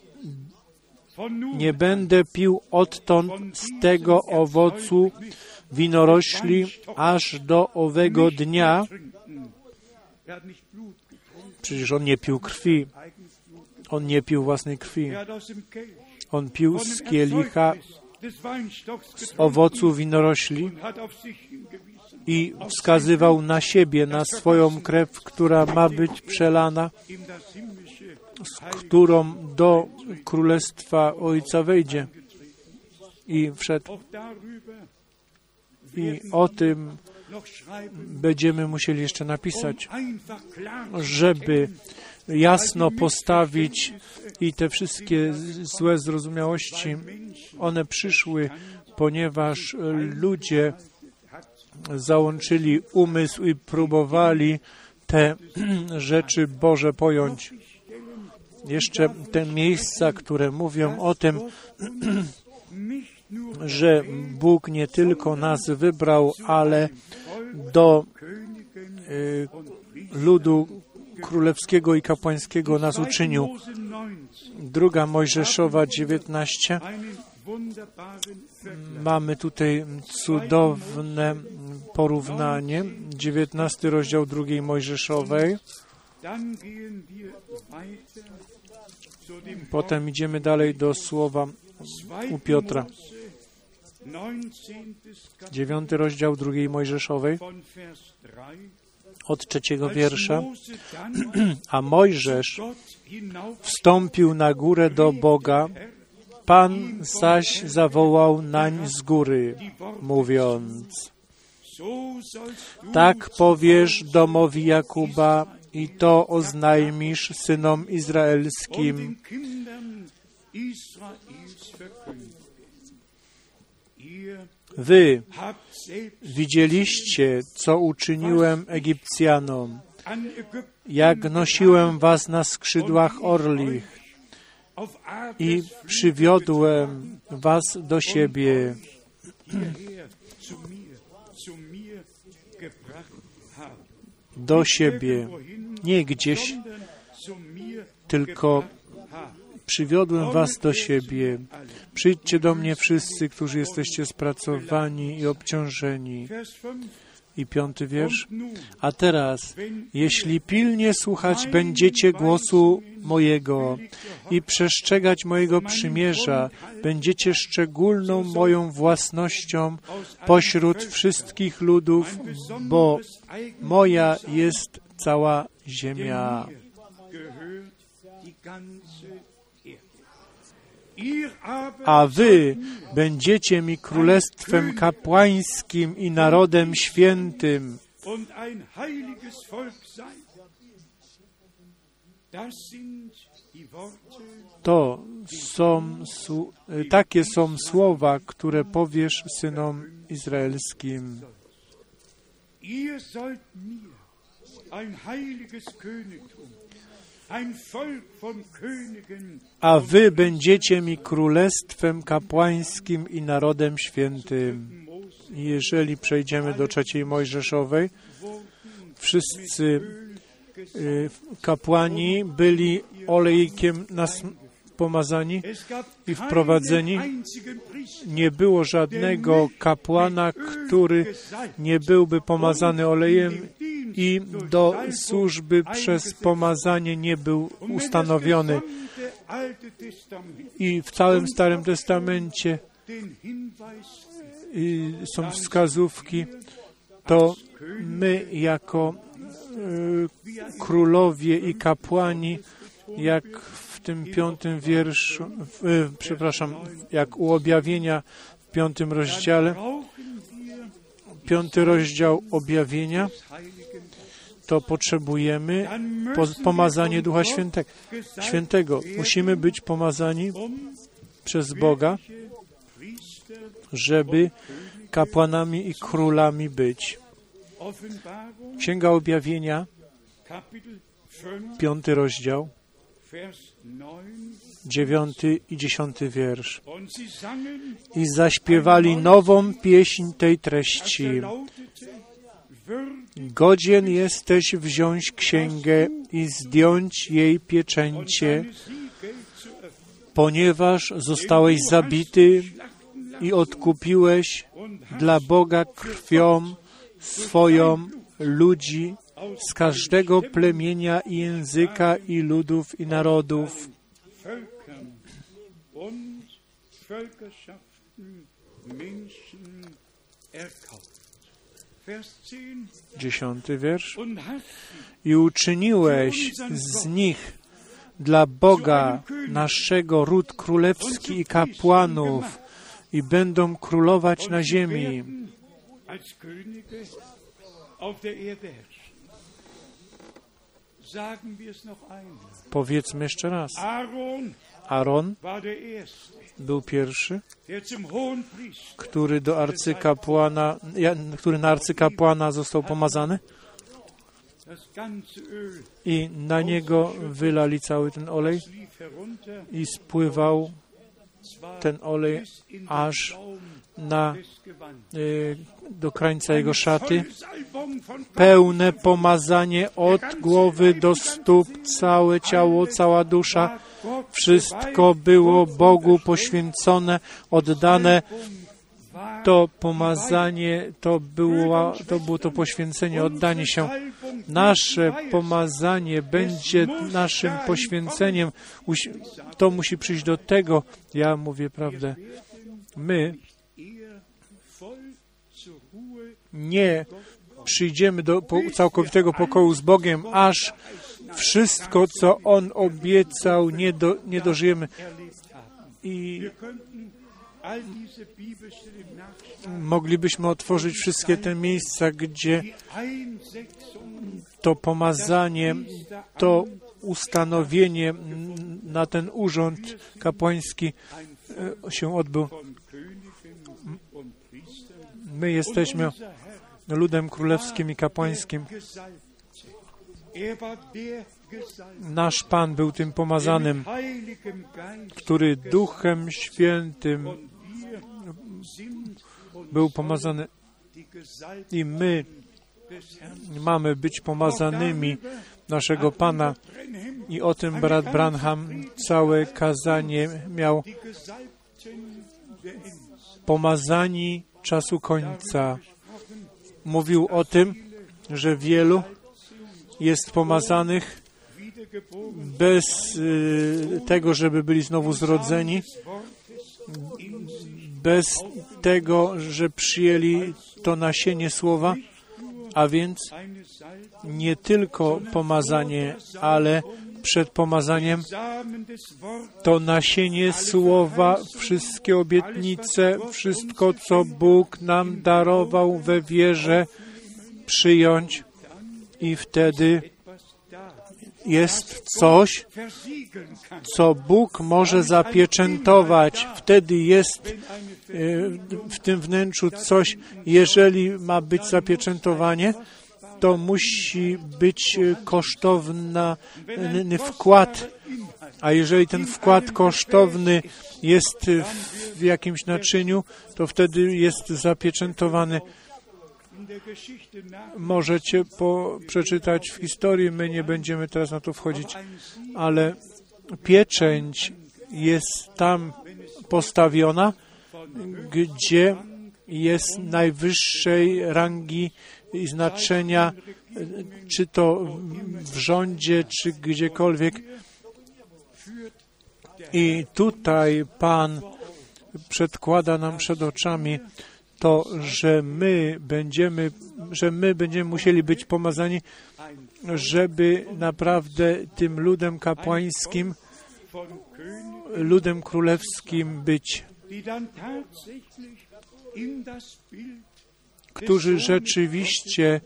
nie będę pił odtąd z tego owocu winorośli aż do owego dnia. Przecież on nie pił krwi. On nie pił własnej krwi. On pił z kielicha z owocu winorośli i wskazywał na siebie, na swoją krew, która ma być przelana, z którą do Królestwa Ojca wejdzie. I wszedł. I o tym będziemy musieli jeszcze napisać, żeby jasno postawić i te wszystkie złe zrozumiałości, one przyszły, ponieważ ludzie załączyli umysł i próbowali te rzeczy Boże pojąć. Jeszcze te miejsca, które mówią o tym, że Bóg nie tylko nas wybrał, ale do y, ludu królewskiego i kapłańskiego nas uczynił. Druga Mojżeszowa 19. Mamy tutaj cudowne porównanie. 19 rozdział drugiej Mojżeszowej. Potem idziemy dalej do słowa u Piotra. Dziewiąty rozdział drugiej Mojżeszowej od trzeciego wiersza. A Mojżesz wstąpił na górę do Boga, Pan zaś zawołał nań z góry, mówiąc, tak powiesz domowi Jakuba i to oznajmisz synom izraelskim. Wy widzieliście, co uczyniłem Egipcjanom, jak nosiłem was na skrzydłach orlich i przywiodłem was do siebie. Do siebie, nie gdzieś, tylko przywiodłem was do siebie. Przyjdźcie do mnie wszyscy, którzy jesteście spracowani i obciążeni. I piąty wiersz. A teraz, jeśli pilnie słuchać będziecie głosu mojego i przestrzegać mojego przymierza, będziecie szczególną moją własnością pośród wszystkich ludów, bo moja jest cała ziemia. A wy będziecie mi królestwem kapłańskim i narodem świętym. To są, takie są słowa, które powiesz synom izraelskim. A wy będziecie mi królestwem kapłańskim i narodem świętym. Jeżeli przejdziemy do trzeciej Mojżeszowej, wszyscy y, kapłani byli olejkiem nas pomazani i wprowadzeni. Nie było żadnego kapłana, który nie byłby pomazany olejem i do służby przez pomazanie nie był ustanowiony. I w całym Starym Testamencie są wskazówki, to my jako y, królowie i kapłani, jak w tym piątym wierszu, w, przepraszam, jak u objawienia w piątym rozdziale, piąty rozdział objawienia, to potrzebujemy pomazanie Ducha Świętego. Świętego. Musimy być pomazani przez Boga, żeby kapłanami i królami być. Księga Objawienia, piąty rozdział, dziewiąty i dziesiąty wiersz. I zaśpiewali nową pieśń tej treści. Godzien jesteś wziąć księgę i zdjąć jej pieczęcie, ponieważ zostałeś zabity i odkupiłeś dla Boga krwią swoją ludzi z każdego plemienia i języka i ludów i narodów. Dziesiąty wiersz. I uczyniłeś z nich dla Boga naszego ród królewski i kapłanów i będą królować na ziemi. Powiedzmy jeszcze raz. Aaron był pierwszy, który do arcykapłana, który na arcykapłana został pomazany. I na niego wylali cały ten olej i spływał ten olej aż na, y, do krańca jego szaty. Pełne pomazanie od głowy do stóp, całe ciało, cała dusza. Wszystko było Bogu poświęcone, oddane. To pomazanie, to było, to było to poświęcenie, oddanie się. Nasze pomazanie będzie naszym poświęceniem. To musi przyjść do tego. Ja mówię prawdę. My nie przyjdziemy do całkowitego pokoju z Bogiem, aż wszystko, co On obiecał, nie, do, nie dożyjemy. I moglibyśmy otworzyć wszystkie te miejsca, gdzie to pomazanie, to ustanowienie na ten urząd kapłański e, się odbył. My jesteśmy ludem królewskim i kapłańskim. Nasz Pan był tym pomazanym, który Duchem Świętym był pomazany i my mamy być pomazanymi naszego Pana. I o tym brat Branham całe kazanie miał pomazani czasu końca. Mówił o tym, że wielu jest pomazanych bez y, tego, żeby byli znowu zrodzeni, bez tego, że przyjęli to nasienie słowa, a więc nie tylko pomazanie, ale przed pomazaniem to nasienie słowa, wszystkie obietnice, wszystko, co Bóg nam darował we wierze, przyjąć i wtedy jest coś, co Bóg może zapieczętować. Wtedy jest e, w tym wnętrzu coś, jeżeli ma być zapieczętowanie, to musi być e, kosztowny wkład. A jeżeli ten wkład kosztowny jest w jakimś naczyniu, to wtedy jest zapieczętowany. Możecie po, przeczytać w historii, my nie będziemy teraz na to wchodzić, ale pieczęć jest tam postawiona, gdzie jest najwyższej rangi i znaczenia, czy to w rządzie, czy gdziekolwiek. I tutaj Pan przedkłada nam przed oczami to, że my będziemy, że my będziemy musieli być pomazani, żeby naprawdę tym ludem kapłańskim, ludem królewskim być, którzy rzeczywiście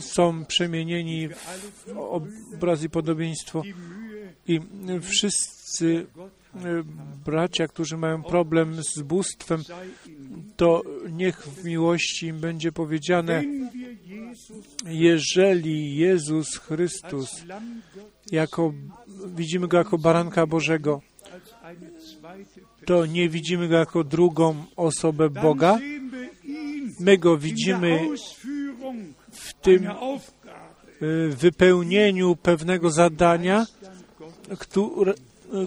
są przemienieni w obraz i podobieństwo i wszyscy bracia, którzy mają problem z bóstwem, to niech w miłości im będzie powiedziane, jeżeli Jezus Chrystus, jako, widzimy Go jako baranka Bożego, to nie widzimy Go jako drugą osobę Boga, my Go widzimy w tym y, wypełnieniu pewnego zadania, które,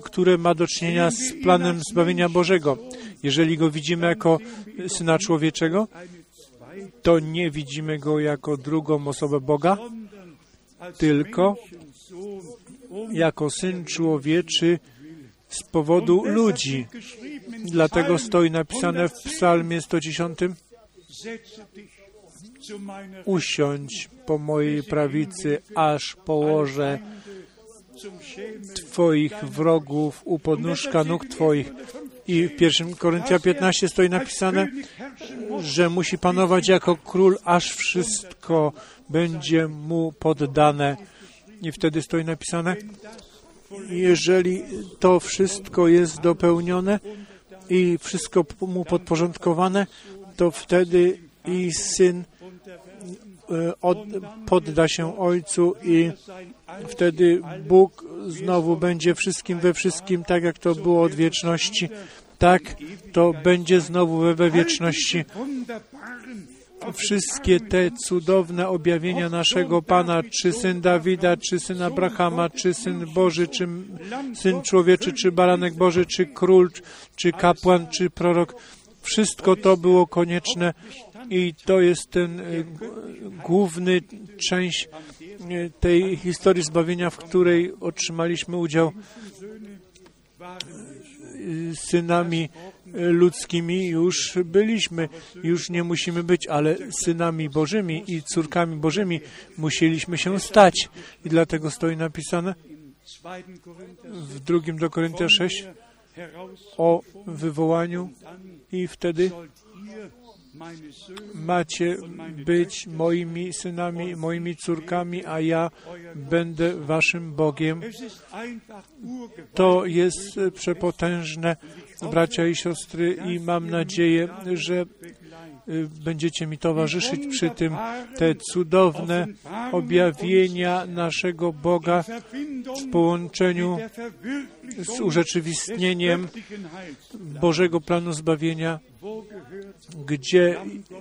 które ma do czynienia z planem zbawienia Bożego. Jeżeli Go widzimy jako Syna Człowieczego, to nie widzimy Go jako drugą osobę Boga, Tylko jako Syn Człowieczy z powodu ludzi. Dlatego stoi napisane w Psalmie 110 Setze dich zu meiner Usiądź po mojej prawicy, aż położę. Twoich wrogów u podnóżka nóg Twoich. I w 1 Koryntia 15 stoi napisane, że musi panować jako król, aż wszystko będzie mu poddane. I wtedy stoi napisane, jeżeli to wszystko jest dopełnione i wszystko mu podporządkowane, to wtedy i syn e, od, podda się ojcu i wtedy Bóg znowu będzie wszystkim we wszystkim, tak jak to było od wieczności. Tak, to będzie znowu we, wieczności. Wszystkie te cudowne objawienia naszego Pana, czy syn Dawida, czy syn Abrahama, czy syn Boży, czy syn człowieczy, czy baranek Boży, czy król, czy kapłan, czy prorok, wszystko to było konieczne i to jest ten y, główny część y, tej historii zbawienia, w której otrzymaliśmy udział y, synami ludzkimi już byliśmy, już nie musimy być, ale synami Bożymi i córkami Bożymi musieliśmy się stać. I dlatego stoi napisane w drugim do Koryntia 6 o wywołaniu i wtedy macie być moimi synami, moimi córkami, a ja będę waszym Bogiem. To jest przepotężne, bracia i siostry, i mam nadzieję, że będziecie mi towarzyszyć przy tym te cudowne objawienia naszego Boga w połączeniu z urzeczywistnieniem Bożego planu zbawienia, gdzie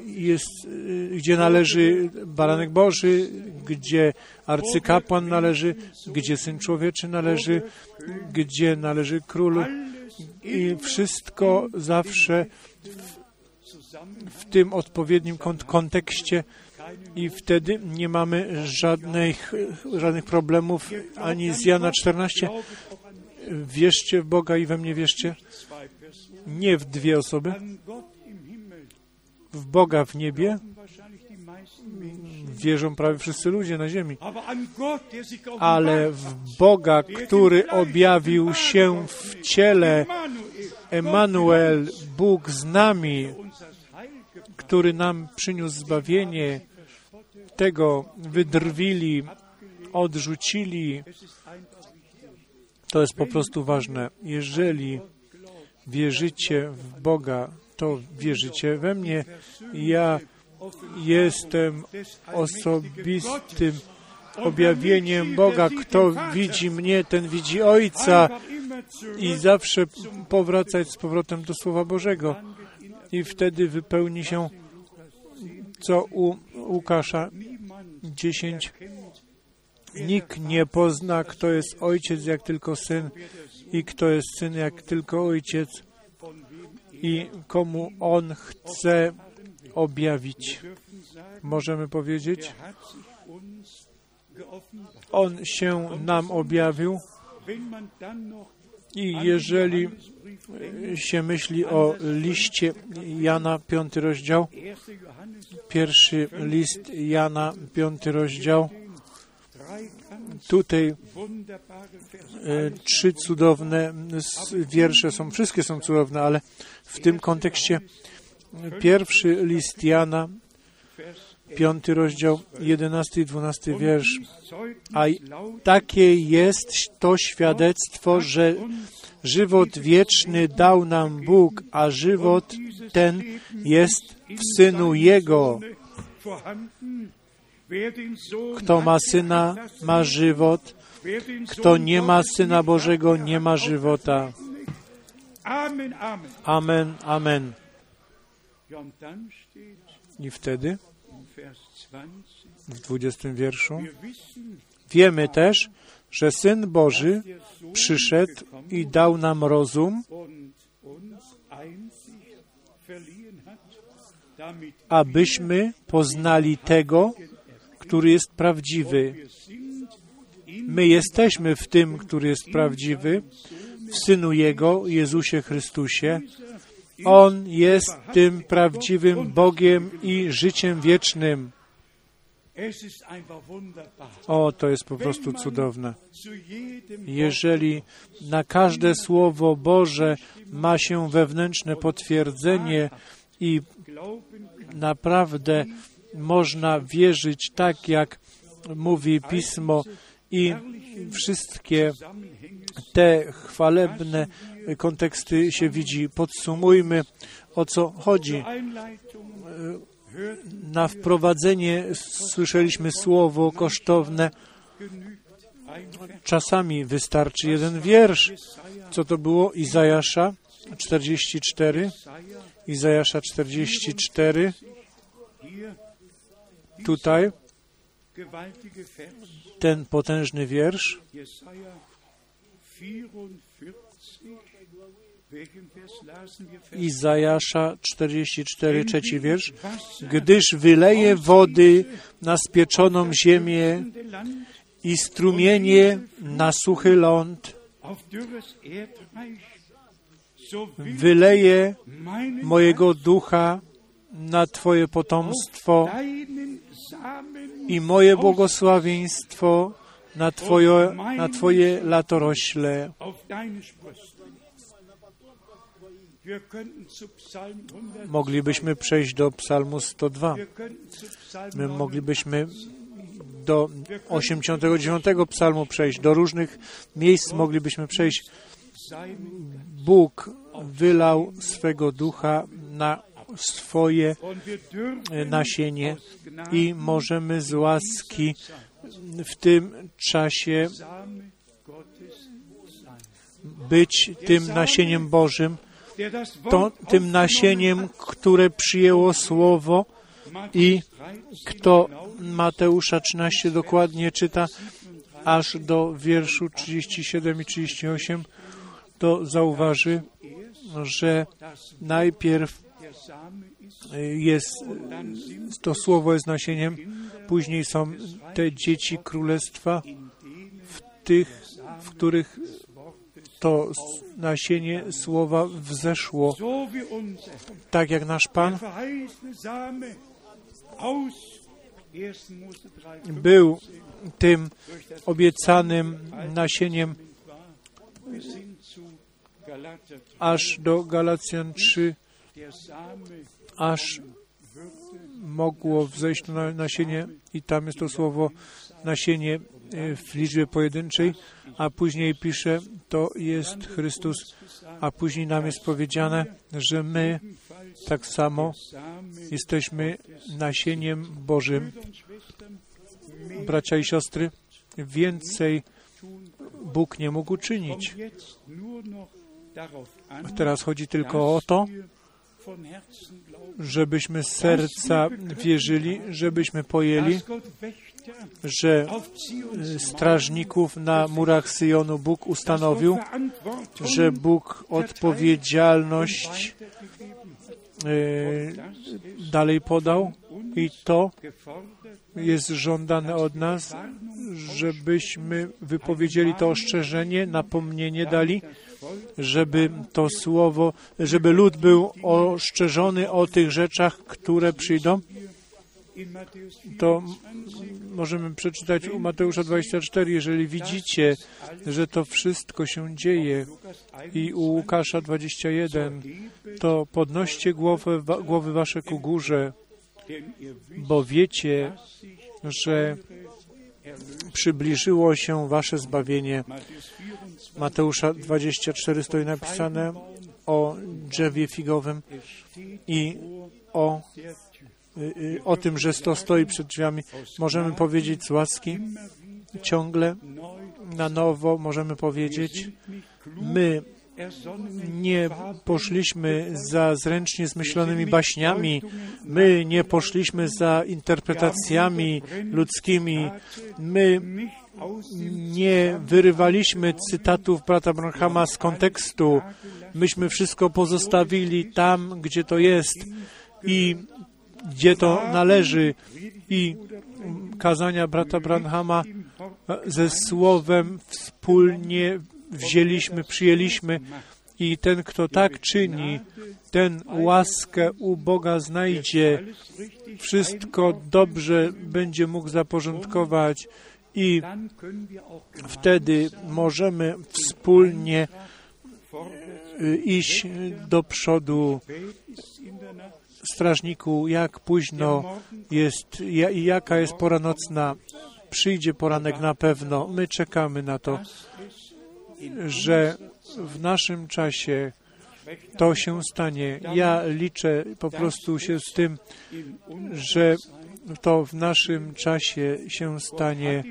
jest, gdzie należy baranek Boży, gdzie arcykapłan należy, gdzie Syn Człowieczy należy, gdzie należy Król. I wszystko zawsze w, tym odpowiednim kont kontekście i wtedy nie mamy żadnych, żadnych problemów ani z Jana 14. Wierzcie w Boga i we mnie wierzcie. Nie w dwie osoby. W Boga w niebie wierzą prawie wszyscy ludzie na ziemi. Ale w Boga, który objawił się w ciele Emanuel, Bóg z nami, który nam przyniósł zbawienie, tego wydrwili, odrzucili. To jest po prostu ważne. Jeżeli wierzycie w Boga, to wierzycie we mnie. Ja jestem osobistym objawieniem Boga. Kto widzi mnie, ten widzi Ojca. I zawsze powracać z powrotem do Słowa Bożego. I wtedy wypełni się, co u Łukasza 10. Nikt nie pozna, kto jest ojciec, jak tylko syn, i kto jest syn, jak tylko ojciec, i komu on chce objawić. Możemy powiedzieć, on się nam objawił. I jeżeli się myśli o liście Jana, piąty rozdział, pierwszy list Jana, piąty rozdział, tutaj e, trzy cudowne wiersze są, wszystkie są cudowne, ale w tym kontekście pierwszy list Jana, piąty rozdział, jedenasty i dwunasty wiersz. A takie jest to świadectwo, że żywot wieczny dał nam Bóg, a żywot ten jest w Synu Jego. Kto ma Syna, ma żywot. Kto nie ma Syna Bożego, nie ma żywota. Amen, amen. I wtedy w dwudziestym wierszu wiemy też, że Syn Boży przyszedł i dał nam rozum, abyśmy poznali tego, który jest prawdziwy. My jesteśmy w tym, który jest prawdziwy, w Synu Jego, Jezusie Chrystusie. On jest tym prawdziwym Bogiem i życiem wiecznym. O, to jest po prostu cudowne. Jeżeli na każde Słowo Boże ma się wewnętrzne potwierdzenie i naprawdę można wierzyć tak, jak mówi Pismo i wszystkie te chwalebne konteksty się widzi. Podsumujmy, o co chodzi. Na wprowadzenie słyszeliśmy słowo kosztowne. Czasami wystarczy jeden wiersz. Co to było? Izajasza 44. Izajasza 44. Tutaj ten potężny wiersz. Izajasza 44, trzeci wiersz. Gdyż wyleje wody na spieczoną ziemię i strumienie na suchy ląd, wyleje mojego ducha na Twoje potomstwo i moje błogosławieństwo na Twoje, na twoje latorośle. Moglibyśmy przejść do Psalmu 102. My moglibyśmy do 89 Psalmu przejść, do różnych miejsc moglibyśmy przejść. Bóg wylał swego ducha na swoje nasienie i możemy z łaski w tym czasie być tym nasieniem Bożym, to, tym nasieniem, które przyjęło Słowo i kto Mateusza 13 dokładnie czyta, aż do wierszu 37 i 38, to zauważy, że najpierw jest, to słowo jest nasieniem, później są te dzieci królestwa, w tych, w których to nasienie słowa wzeszło, tak jak nasz Pan był tym obiecanym nasieniem aż do Galacjan 3, aż mogło wzejść to nasienie i tam jest to słowo nasienie w liczbie pojedynczej, a później pisze, to jest Chrystus, a później nam jest powiedziane, że my tak samo jesteśmy nasieniem Bożym. Bracia i siostry, więcej Bóg nie mógł czynić. Teraz chodzi tylko o to, żebyśmy z serca wierzyli, żebyśmy pojęli, że strażników na murach Syjonu Bóg ustanowił, że Bóg odpowiedzialność dalej podał i to jest żądane od nas, żebyśmy wypowiedzieli to ostrzeżenie, napomnienie dali, żeby to słowo, żeby lud był oszczerzony o tych rzeczach, które przyjdą. To możemy przeczytać u Mateusza 24, jeżeli widzicie, że to wszystko się dzieje i u Łukasza 21, to podnoście głowy, głowy wasze ku górze, bo wiecie, że przybliżyło się wasze zbawienie. Mateusza 24 stoi napisane o drzewie figowym i o, o tym, że to stoi przed drzwiami. Możemy powiedzieć z łaski ciągle na nowo możemy powiedzieć, my nie poszliśmy za zręcznie zmyślonymi baśniami, my nie poszliśmy za interpretacjami ludzkimi, my nie wyrywaliśmy cytatów brata Branhama z kontekstu. Myśmy wszystko pozostawili tam, gdzie to jest i gdzie to należy. I kazania brata Branhama ze słowem wspólnie wzięliśmy, przyjęliśmy i ten, kto tak czyni, ten łaskę u Boga znajdzie, wszystko dobrze będzie mógł zaporządkować i wtedy możemy wspólnie y, iść do przodu. Strażniku, jak późno jest i jaka jest pora nocna. Przyjdzie poranek na pewno. My czekamy na to, że w naszym czasie to się stanie. Ja liczę po prostu się z tym, że to w naszym czasie się stanie.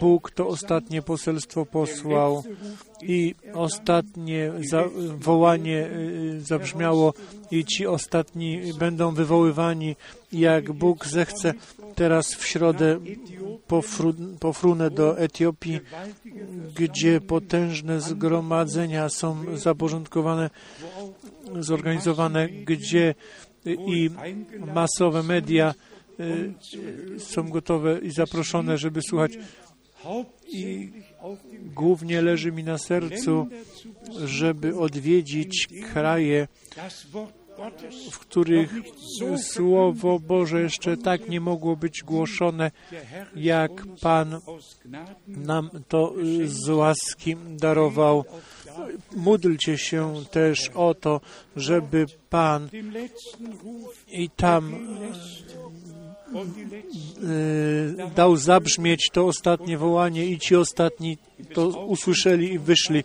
Bóg to ostatnie poselstwo posłał i ostatnie wołanie y, zabrzmiało i ci ostatni będą wywoływani, jak Bóg zechce. Teraz w środę pofru, pofrunę do Etiopii, gdzie potężne zgromadzenia są zaporządkowane, zorganizowane, gdzie i masowe media y, są gotowe i zaproszone, żeby słuchać. I głównie leży mi na sercu, żeby odwiedzić kraje, w których Słowo Boże jeszcze tak nie mogło być głoszone, jak Pan nam to y, z łaski darował. Módlcie się też o to, żeby Pan i tam y, dał zabrzmieć to ostatnie wołanie i ci ostatni to usłyszeli i wyszli.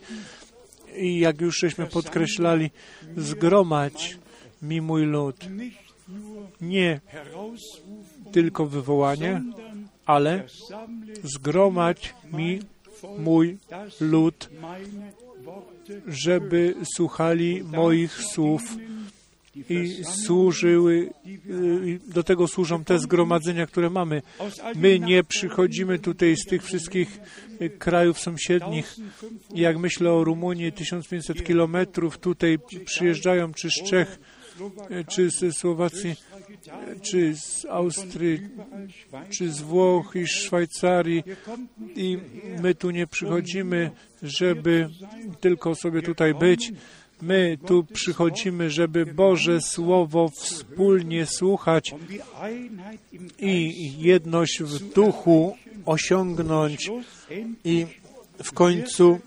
I jak już żeśmy podkreślali, zgromadź mi mój lud. Nie tylko wywołanie, ale zgromadź mi mój lud, żeby słuchali moich słów i służyły, y, do tego służą te zgromadzenia, które mamy. My nie przychodzimy tutaj z tych wszystkich y, krajów sąsiednich. Jak myślę o Rumunii, 1500 kilometrów tutaj przyjeżdżają, czy z Czech, y, czy z Słowacji, czy z Austrii, czy z Włoch i Szwajcarii. I my tu nie przychodzimy, żeby tylko sobie tutaj być. My tu przychodzimy, żeby Boże Słowo wspólnie słuchać i jedność w duchu osiągnąć i w końcu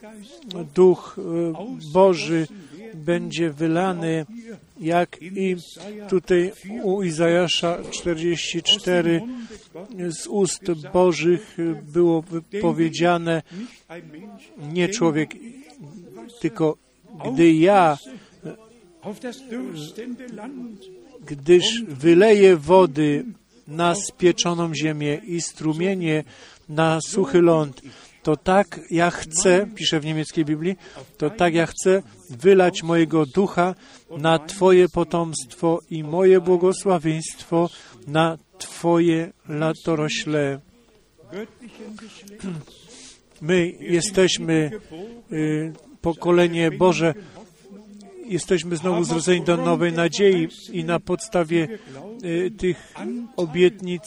Duch y, Boży będzie wylany, jak i tutaj u Izajasza 44 z ust Bożych było wypowiedziane nie człowiek, tylko gdy ja, gdyż wyleję wody na spieczoną ziemię i strumienie na suchy ląd, to tak ja chcę, pisze w niemieckiej Biblii, to tak ja chcę wylać mojego ducha na Twoje potomstwo i moje błogosławieństwo na Twoje latorośle. My jesteśmy y, pokolenie Boże, jesteśmy znowu zrodzeni do nowej nadziei i na podstawie y, tych obietnic,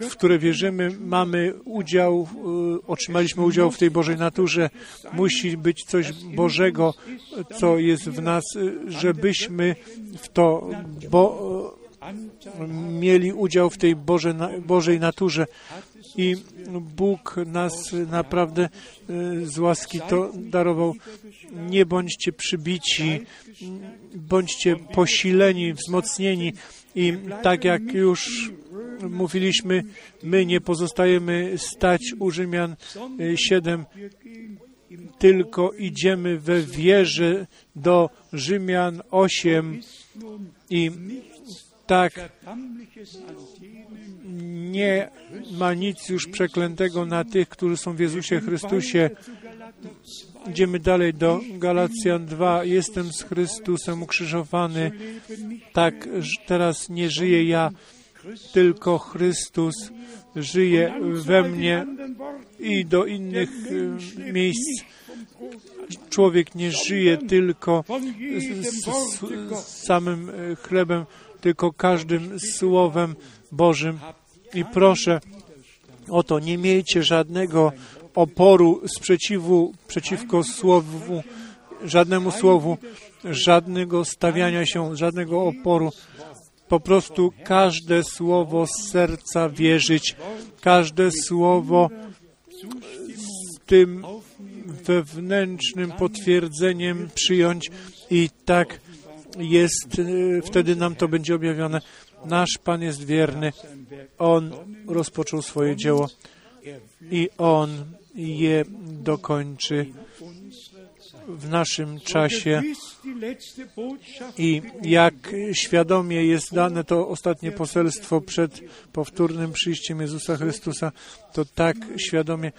w które wierzymy, mamy udział, y, otrzymaliśmy udział w tej Bożej naturze. Musi być coś Bożego, co jest w nas, y, żebyśmy w to bo, mieli udział w tej Boże, Bożej naturze. I Bóg nas naprawdę y, z łaski to darował. Nie bądźcie przybici, bądźcie posileni, wzmocnieni. I tak jak już mówiliśmy, my nie pozostajemy stać u Rzymian 7, tylko idziemy we wierze do Rzymian 8 i tak nie ma nic już przeklętego na tych, którzy są w Jezusie Chrystusie. Idziemy dalej do Galacjan 2. Jestem z Chrystusem ukrzyżowany. Tak teraz nie żyję ja, tylko Chrystus żyje we mnie i do innych e, miejsc. Człowiek nie żyje tylko z, z, z samym e, chlebem, tylko każdym słowem Bożym. I proszę o to, nie miejcie żadnego oporu, sprzeciwu przeciwko słowu, żadnemu słowu, żadnego stawiania się, żadnego oporu. Po prostu każde słowo z serca wierzyć, każde słowo z tym wewnętrznym potwierdzeniem przyjąć i tak jest, y, wtedy nam to będzie objawione. Nasz Pan jest wierny. On rozpoczął swoje dzieło i On je dokończy w naszym czasie. I jak świadomie jest dane to ostatnie poselstwo przed powtórnym przyjściem Jezusa Chrystusa, to tak świadomie,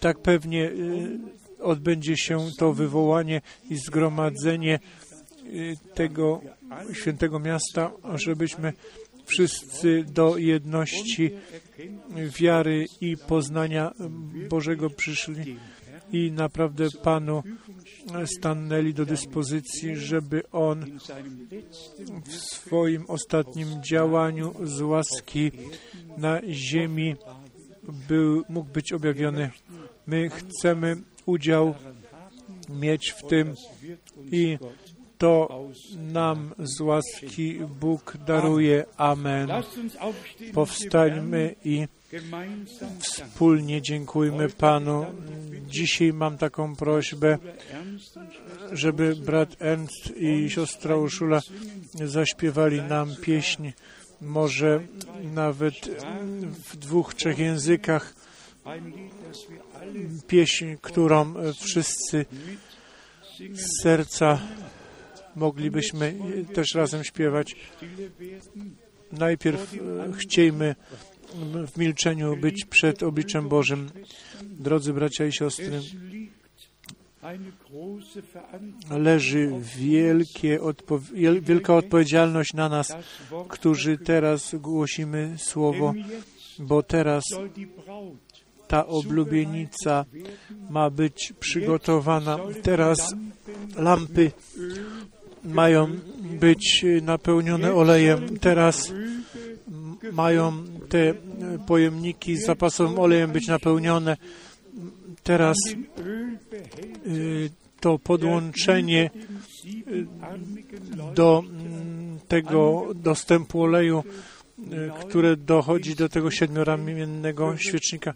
tak pewnie y, odbędzie się to wywołanie i zgromadzenie tego świętego miasta, żebyśmy wszyscy do jedności wiary i poznania Bożego przyszli i naprawdę Panu stanęli do dyspozycji, żeby On w swoim ostatnim działaniu z łaski na ziemi był, mógł być objawiony. My chcemy udział mieć w tym i to nam z łaski Bóg daruje. Amen. Powstańmy i wspólnie dziękujmy Panu. Dzisiaj mam taką prośbę, żeby brat Ernst i siostra Urszula zaśpiewali nam pieśń, może nawet w dwóch, trzech językach, pieśń, którą wszyscy z serca moglibyśmy też razem śpiewać. Najpierw chciejmy w milczeniu być przed obliczem Bożym. Drodzy bracia i siostry, leży odpo wielka odpowiedzialność na nas, którzy teraz głosimy Słowo, bo teraz ta oblubienica ma być przygotowana. Teraz lampy mają być napełnione olejem. Teraz mają te pojemniki z zapasowym olejem być napełnione. Teraz y, to podłączenie do tego dostępu oleju, które dochodzi do tego siedmioramiennego świecznika.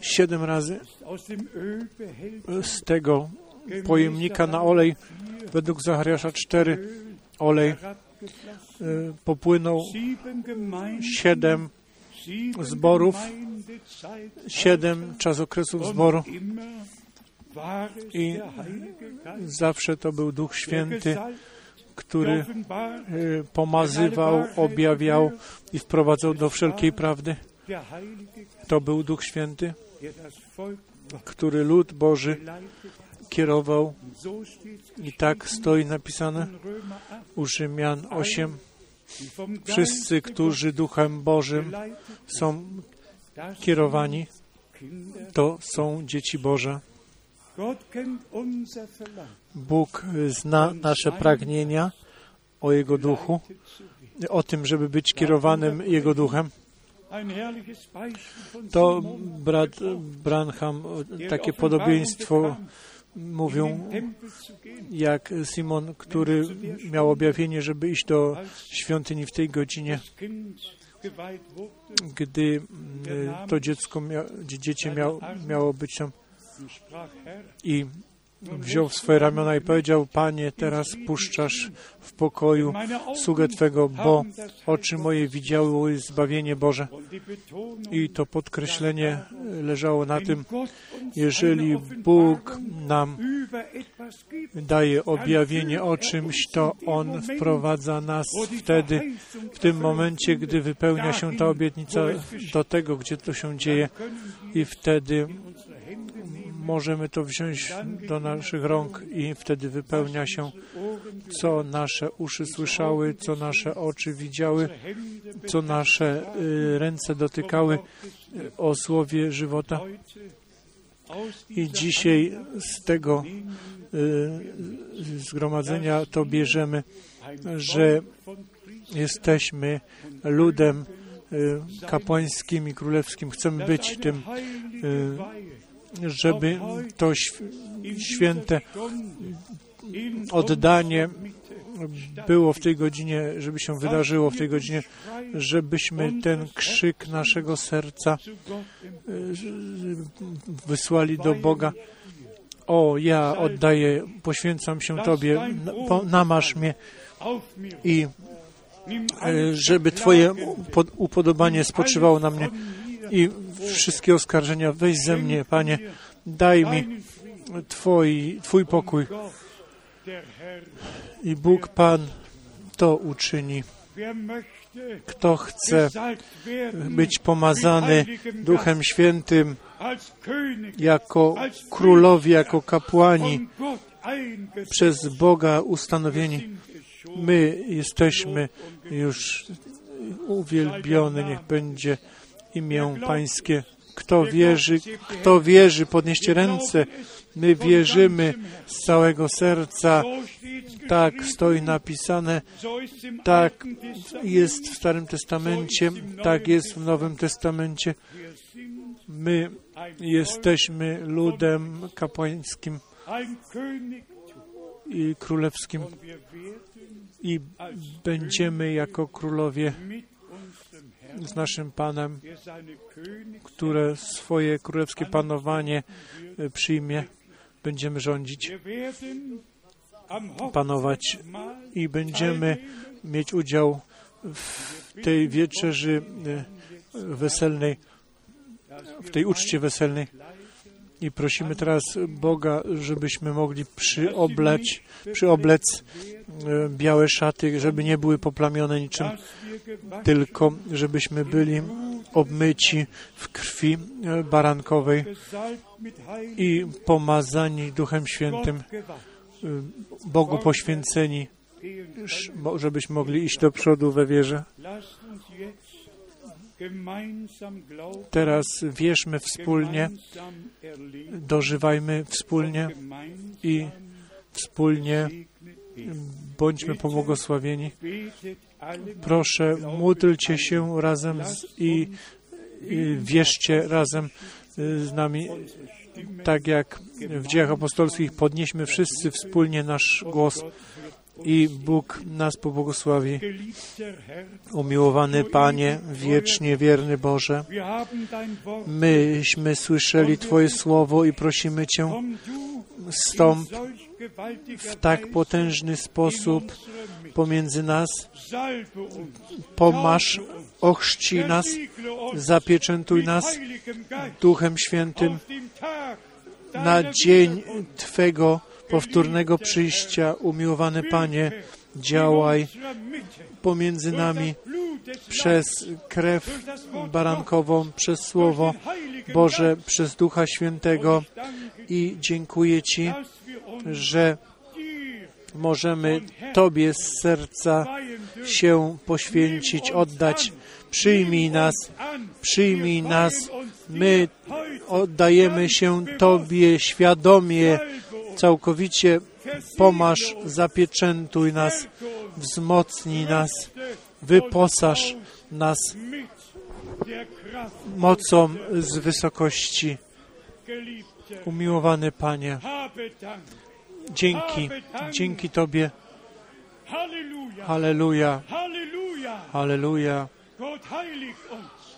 Siedem razy z tego pojemnika na olej według Zachariasza 4 olej popłynął siedem zborów, siedem czasokresów zboru i zawsze to był Duch Święty, który pomazywał, objawiał i wprowadzał do wszelkiej prawdy. To był Duch Święty, który lud Boży kierował i tak stoi napisane u Rzymian 8. Wszyscy, którzy Duchem Bożym są kierowani, to są dzieci Boże. Bóg zna nasze pragnienia o Jego Duchu, o tym, żeby być kierowanym Jego Duchem. To brat Branham takie podobieństwo mówią, jak Simon, który miał objawienie, żeby iść do świątyni w tej godzinie, gdy mm, to dziecko, mia, dziecię miał, miało być tam. I wziął w swoje ramiona i powiedział, Panie, teraz puszczasz w pokoju sługę Twego, bo oczy moje widziały zbawienie Boże. I to podkreślenie leżało na tym, jeżeli Bóg nam daje objawienie o czymś, to On wprowadza nas wtedy, w tym momencie, gdy wypełnia się ta obietnica do tego, gdzie to się dzieje i wtedy możemy to wziąć do naszych rąk i wtedy wypełnia się, co nasze uszy słyszały, co nasze oczy widziały, co nasze y, ręce dotykały y, o słowie żywota. I dzisiaj z tego y, zgromadzenia to bierzemy, że jesteśmy ludem kapłańskim i królewskim. Chcemy być tym żeby to święte oddanie było w tej godzinie, żeby się wydarzyło w tej godzinie, żebyśmy ten krzyk naszego serca e, wysłali do Boga. O, ja oddaję, poświęcam się Tobie, namasz mnie i e, żeby Twoje upodobanie spoczywało na mnie i wszystkie oskarżenia weź ze mnie, Panie, daj mi Twój, Twój pokój. I Bóg Pan to uczyni. Kto chce być pomazany Duchem Świętym jako królowie, jako kapłani, przez Boga ustanowieni, my jesteśmy już uwielbiony, niech będzie imię Pańskie. Kto wierzy, kto wierzy, podnieście ręce. My wierzymy z całego serca. Tak stoi napisane, tak jest w Starym Testamencie, tak jest w Nowym Testamencie. My jesteśmy ludem kapłańskim i królewskim i będziemy jako królowie z naszym Panem, które swoje królewskie panowanie e, przyjmie. Będziemy rządzić, panować i będziemy mieć udział w tej wieczerzy e, weselnej, w tej uczcie weselnej. I prosimy teraz Boga, żebyśmy mogli przyobleć, przyoblec e, białe szaty, żeby nie były poplamione niczym, tylko żebyśmy byli obmyci w krwi e, barankowej i pomazani Duchem Świętym, e, Bogu poświęceni, żebyśmy mogli iść do przodu we wierze. Teraz wierzmy wspólnie, dożywajmy wspólnie i wspólnie bądźmy pobłogosławieni. Proszę, módlcie się razem z, i, i wierzcie razem y, z nami, tak jak w dziejach apostolskich podnieśmy wszyscy wspólnie nasz głos i Bóg nas pobłogosławi. Umiłowany Panie, wiecznie wierny Boże, myśmy słyszeli Twoje słowo i prosimy Cię, stąp w tak potężny sposób pomiędzy nas, pomasz, ochrzci nas, zapieczętuj nas Duchem Świętym na dzień Twego powtórnego przyjścia, umiłowany Panie, działaj pomiędzy nami przez krew barankową, przez Słowo Boże, przez Ducha Świętego i dziękuję Ci, że możemy Tobie z serca się poświęcić, oddać. Przyjmij nas, przyjmij nas. My oddajemy się Tobie świadomie, całkowicie pomasz, zapieczętuj nas, wzmocnij nas, wyposaż nas mocą z wysokości. Umiłowany Panie, dzięki, dzięki Tobie. Halleluja, halleluja.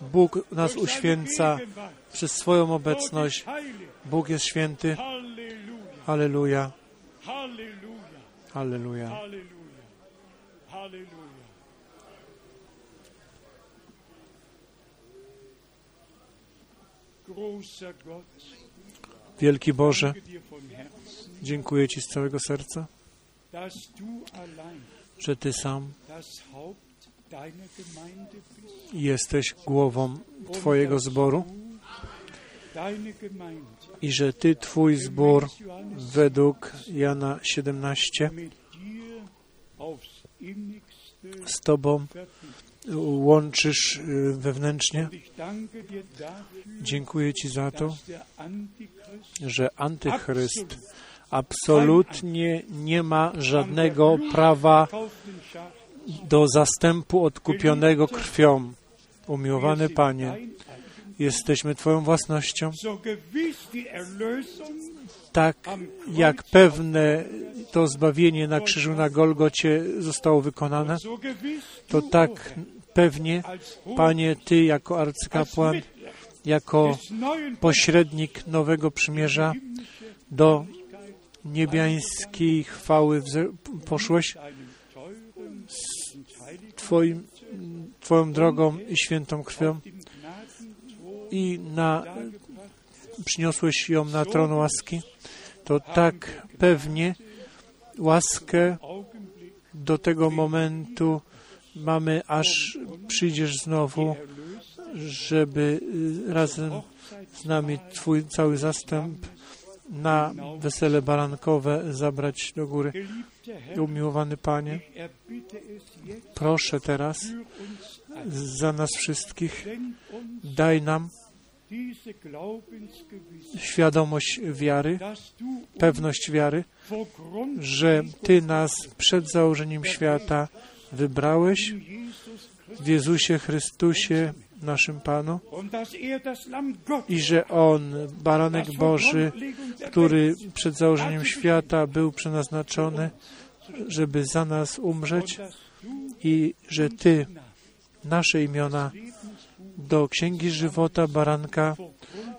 Bóg nas uświęca przez swoją obecność. Bóg jest święty. Halleluja. Halleluja. Halleluja. Wielki Boże, dziękuję Ci z całego serca, że Ty sam jesteś głową Twojego zboru i że Ty, Twój zbór, według Jana 17, z Tobą łączysz y, wewnętrznie. Dziękuję Ci za to, że Antychryst absolutnie nie ma żadnego prawa do zastępu odkupionego krwią. Umiłowany Panie, Jesteśmy Twoją własnością. Tak jak pewne to zbawienie na krzyżu na Golgocie zostało wykonane, to tak pewnie, Panie, Ty jako arcykapłan, jako pośrednik nowego przymierza do niebiańskiej chwały poszłeś heiligen Twoim, Twoją drogą i świętą krwią i na, przyniosłeś ją na tron łaski, to tak pewnie łaskę do tego momentu mamy, aż przyjdziesz znowu, żeby y, razem z nami Twój cały zastęp na wesele barankowe zabrać do góry. Umiłowany Panie, proszę teraz za nas wszystkich, daj nam świadomość wiary, pewność wiary, że Ty nas przed założeniem świata wybrałeś w Jezusie Chrystusie, naszym Panu, er i że On, Baranek Boży, który przed założeniem świata był przeznaczony, żeby za nas umrzeć i że Ty nasze imiona do Księgi Żywota Baranka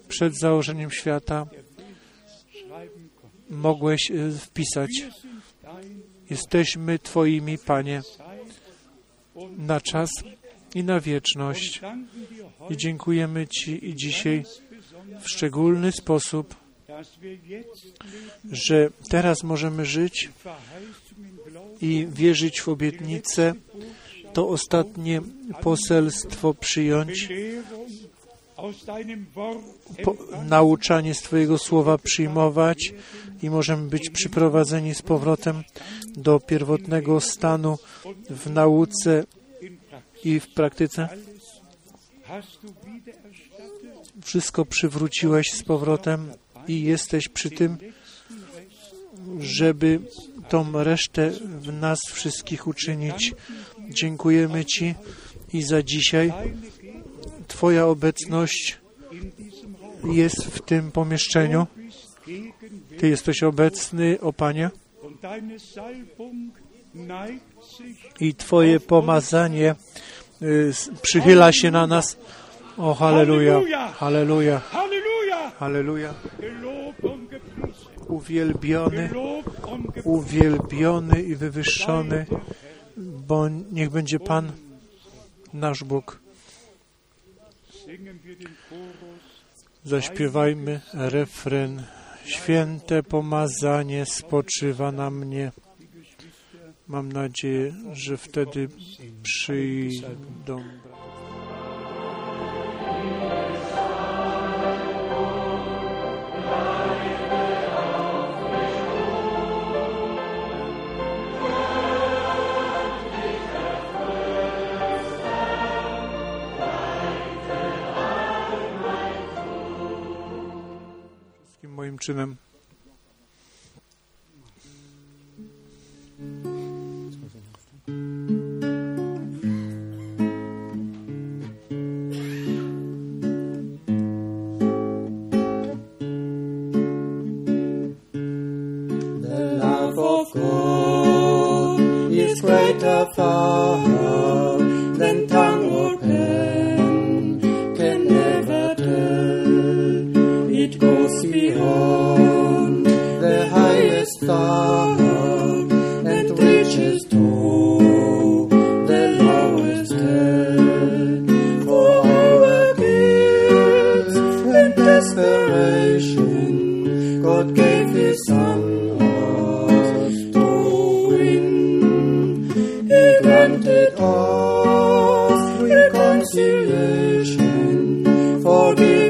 przed założeniem świata mogłeś y, wpisać. Jesteśmy Twoimi, Panie, na czas i na wieczność. I dziękujemy Ci i dzisiaj w szczególny sposób, że teraz możemy żyć i wierzyć w obietnicę, to ostatnie poselstwo przyjąć, po, nauczanie z Twojego słowa przyjmować i możemy być przyprowadzeni z powrotem do pierwotnego stanu w nauce i w praktyce. Wszystko przywróciłeś z powrotem i jesteś przy tym, żeby tą resztę w nas wszystkich uczynić. Dziękujemy Ci i za dzisiaj. Twoja obecność jest w tym pomieszczeniu. Ty jesteś obecny, o Panie, i Twoje pomazanie y, przychyla się na nas. O, halleluja, halleluja, Halleluja! Uwielbiony, uwielbiony i wywyższony, bo niech będzie Pan, nasz Bóg. Zaśpiewajmy refren. Święte pomazanie spoczywa na mnie. Mam nadzieję, że wtedy przyjdą. The love of God is greater far than tongue or pen can ever tell. It and reaches to the lowest hell. Our and desperation, God gave His Son to win. He granted us reconciliation, forgiving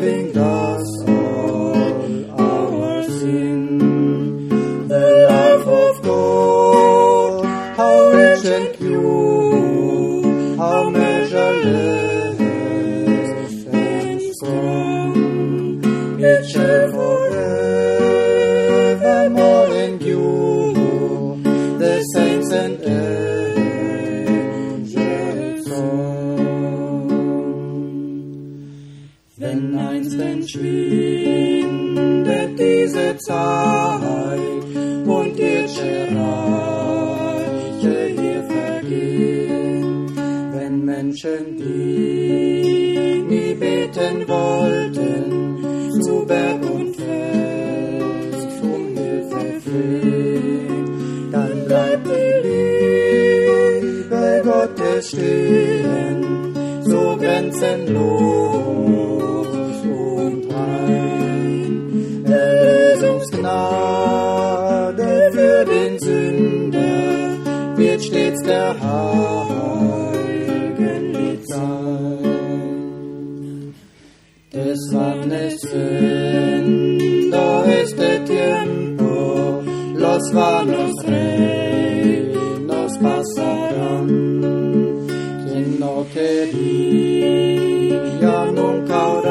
stehen, so grenzenlos und rein. Erlösungsgnade für den Sünder wird stets der Heiligen Lied sein. Des Mannes Sünder ist der Tiempo, los war vanos about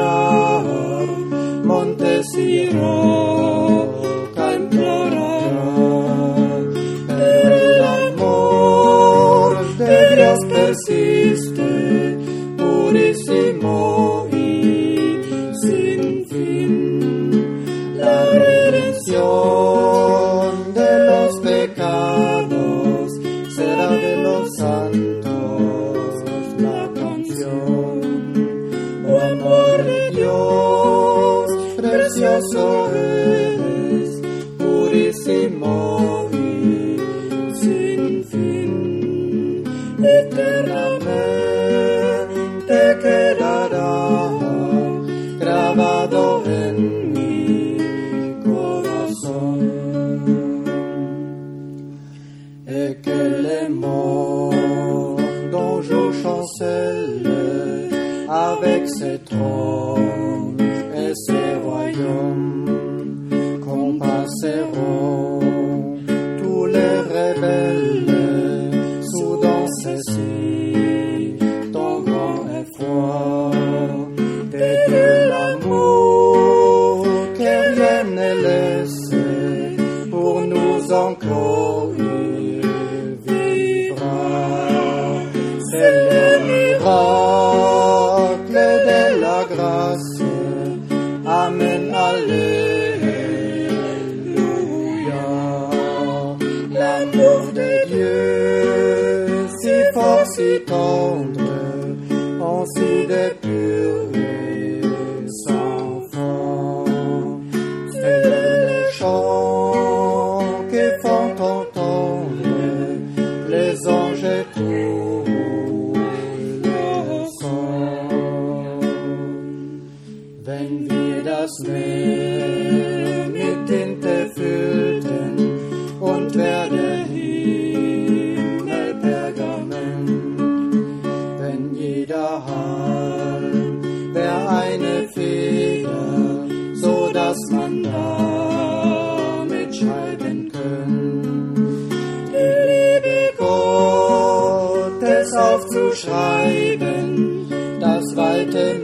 Amen, Alléluia. L'amour de Dieu, si fort, si tendre, en si de te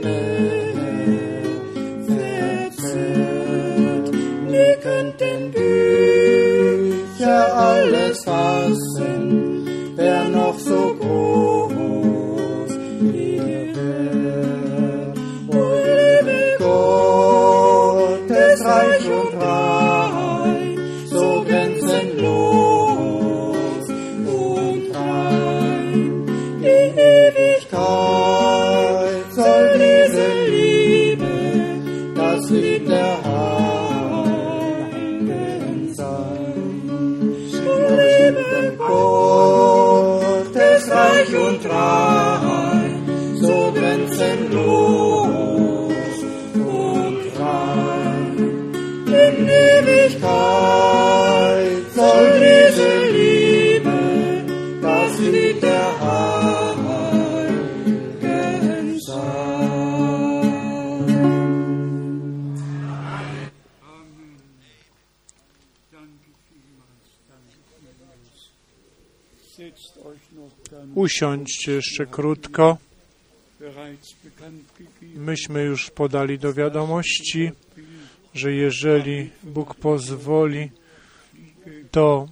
Siądźcie jeszcze krótko. Myśmy już podali do wiadomości, że jeżeli Bóg pozwoli, to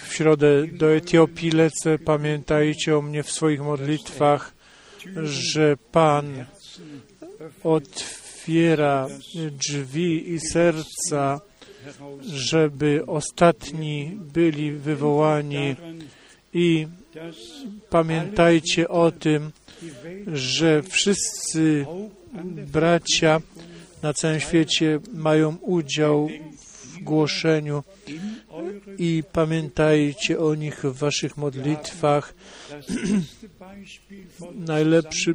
w środę do Etiopii lecę. Pamiętajcie o mnie w swoich modlitwach, że Pan otwiera drzwi i serca, żeby ostatni byli wywołani i pamiętajcie o tym, że wszyscy bracia na całym świecie mają udział w głoszeniu i pamiętajcie o nich w waszych modlitwach. Najlepszy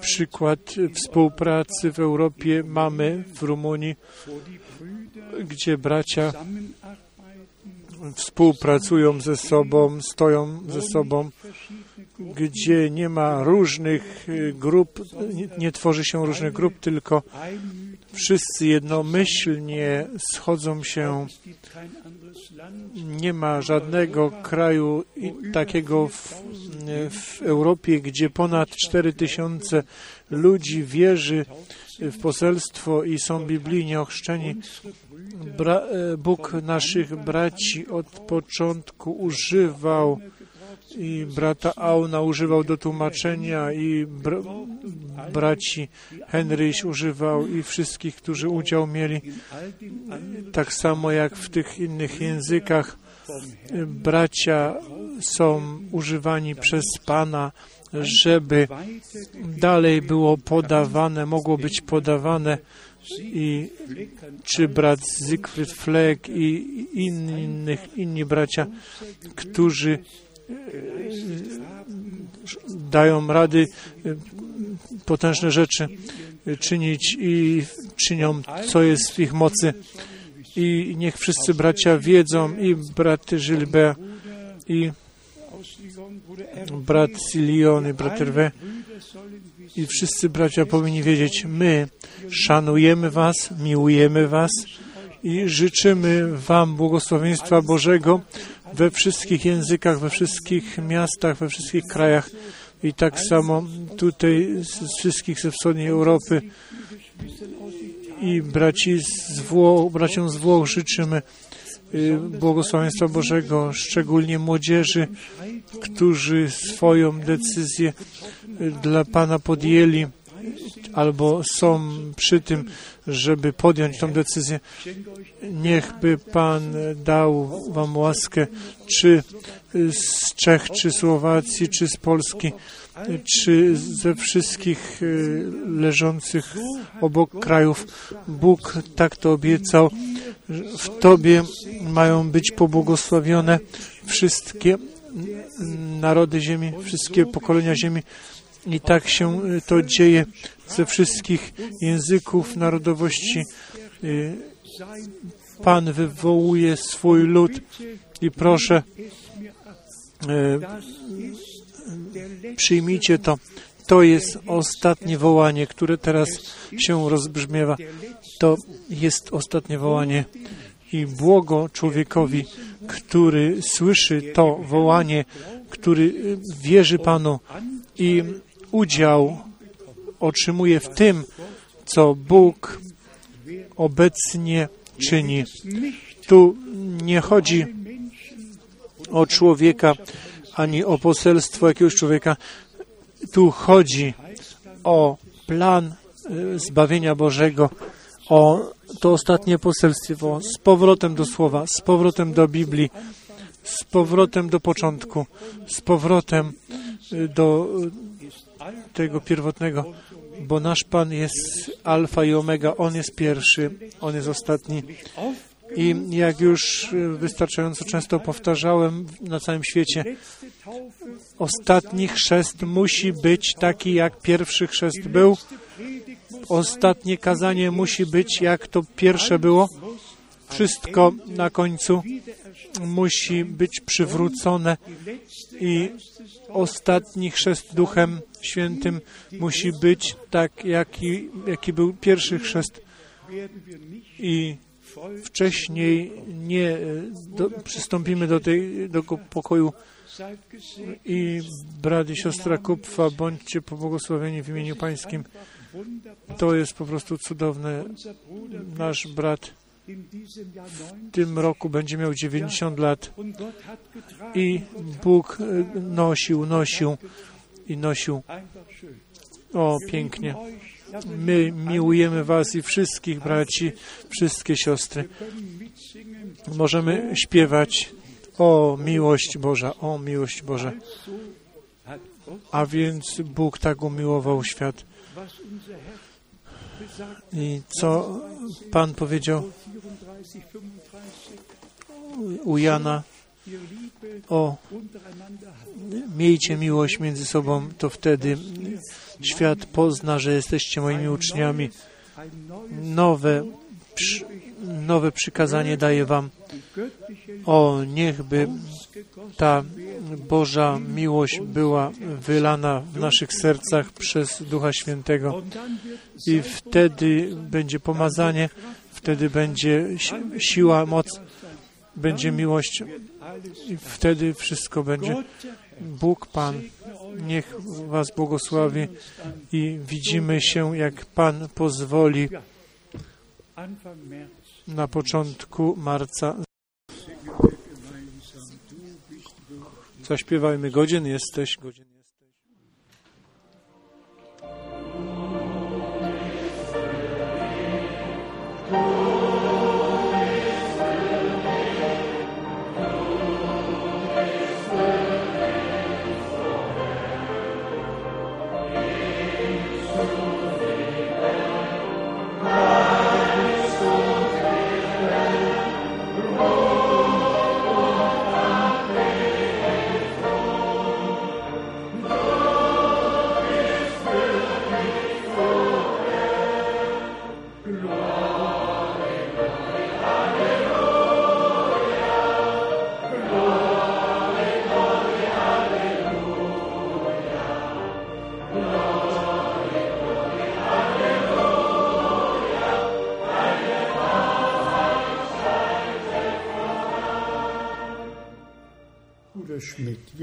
przykład współpracy w Europie mamy w Rumunii, gdzie bracia współpracują ze sobą, stoją ze sobą, gdzie nie ma różnych y, grup, nie, nie tworzy się różnych grup, tylko wszyscy jednomyślnie schodzą się. Nie ma żadnego kraju takiego w, w Europie, gdzie ponad 4 tysiące ludzi wierzy w poselstwo i są biblijnie ochrzczeni. Bra, e, Bóg naszych braci od początku używał i brata Auna używał do tłumaczenia i br braci Henryś używał i wszystkich, którzy udział mieli, tak samo jak w tych innych językach. Bracia są używani przez Pana, żeby dalej było podawane, mogło być podawane i czy brat Siegfried Fleck i innych, inni bracia, którzy dają rady e, potężne rzeczy czynić i czynią, co jest w ich mocy. I niech wszyscy bracia wiedzą, i brat Gilbert, i brat Silion, i brat Hervé, i wszyscy bracia powinni wiedzieć, my szanujemy Was, miłujemy Was i życzymy Wam błogosławieństwa Bożego we wszystkich językach, we wszystkich miastach, we wszystkich krajach i tak samo tutaj z wszystkich ze wschodniej Europy. I braci z Włoch, braciom z Włoch życzymy y, błogosławieństwa Bożego, szczególnie młodzieży, którzy swoją decyzję y, dla Pana podjęli albo są przy tym, żeby podjąć tą decyzję. Niechby Pan dał Wam łaskę, czy z Czech, czy Słowacji, czy z Polski, czy ze wszystkich y, leżących obok krajów. Bóg tak to obiecał. W Tobie mają być pobłogosławione wszystkie narody ziemi, wszystkie pokolenia ziemi. I tak się y, to dzieje ze wszystkich języków, narodowości. Y, Pan wywołuje swój lud i proszę, y, przyjmijcie to. To jest ostatnie wołanie, które teraz się rozbrzmiewa. To jest ostatnie wołanie i błogo człowiekowi, który słyszy to wołanie, który wierzy Panu i udział otrzymuje w tym, co Bóg obecnie czyni. Tu nie chodzi o człowieka, ani o poselstwo jakiegoś człowieka. Tu chodzi o plan y, zbawienia Bożego, o to ostatnie poselstwo z powrotem do Słowa, z powrotem do Biblii, z powrotem do początku, z powrotem y, do tego pierwotnego, bo nasz Pan jest alfa i omega, On jest pierwszy, On jest ostatni. I jak już wystarczająco często powtarzałem na całym świecie, ostatni chrzest musi być taki, jak pierwszy chrzest był. Ostatnie kazanie musi być, jak to pierwsze było. Wszystko na końcu musi być przywrócone i ostatni chrzest Duchem Świętym musi być tak, jaki, jaki był pierwszy chrzest. I wcześniej nie e, do, przystąpimy do tego pokoju i brat i siostra Kupfa, bądźcie pobłogosławieni w imieniu Pańskim. To jest po prostu cudowne. Nasz brat w tym roku będzie miał 90 lat i Bóg e, nosił, nosił i nosił. O, pięknie. My miłujemy Was i wszystkich braci, wszystkie siostry. Możemy śpiewać o miłość Boża, o miłość Boża. A więc Bóg tak umiłował świat. I co Pan powiedział 34, 35, u Jana o miejcie miłość między sobą, to wtedy świat pozna, że jesteście moimi uczniami. Nowe, nowe przykazanie daję Wam. O, niechby ta Boża miłość była wylana w naszych sercach przez Ducha Świętego. I wtedy będzie pomazanie, wtedy będzie si- siła, moc, będzie miłość i wtedy wszystko będzie. Bóg Pan, niech Was błogosławi i widzimy się, jak Pan pozwoli na początku marca. Zaśpiewajmy, godzien jesteś,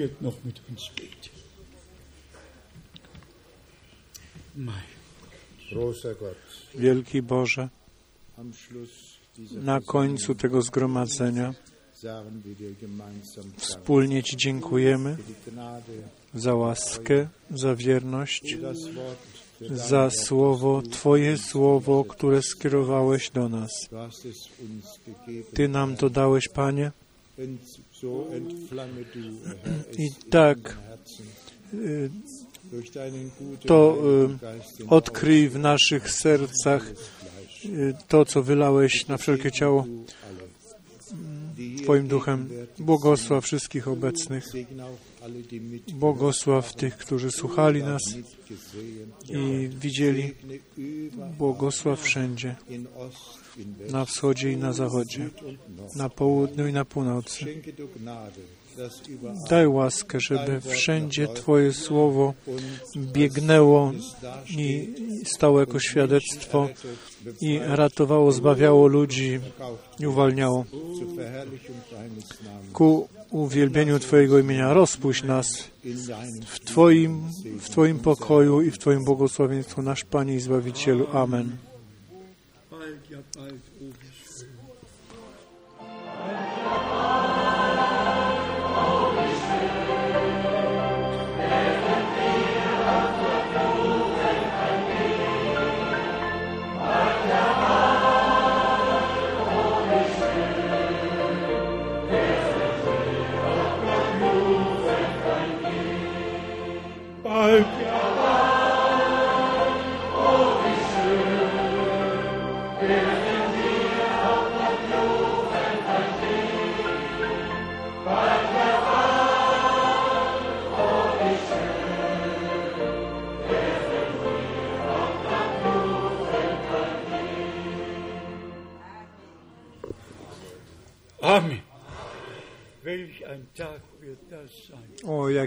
wird noch mit uns beten. Mein Großer Gott, Wielki Boże, na końcu tego zgromadzenia wspólnie Ci dziękujemy za łaskę, za wierność, za słowo, Twoje słowo, które skierowałeś do nas. Ty nam to dałeś, Panie, Herr, i tak to y, odkryj w naszych sercach y, to, co wylałeś na wszelkie ciało Twoim duchem. Błogosław wszystkich obecnych. Błogosław tych, którzy słuchali nas i widzieli. Błogosław wszędzie, na wschodzie i na zachodzie, na południu i na północy. Daj łaskę, żeby wszędzie Twoje słowo biegnęło i stało jako świadectwo i ratowało, zbawiało ludzi i uwalniało. Ku uwielbieniu Twojego imienia rozpuść nas w Twoim, w Twoim pokoju i w Twoim błogosławieństwie, nasz Panie i Zbawicielu. Amen.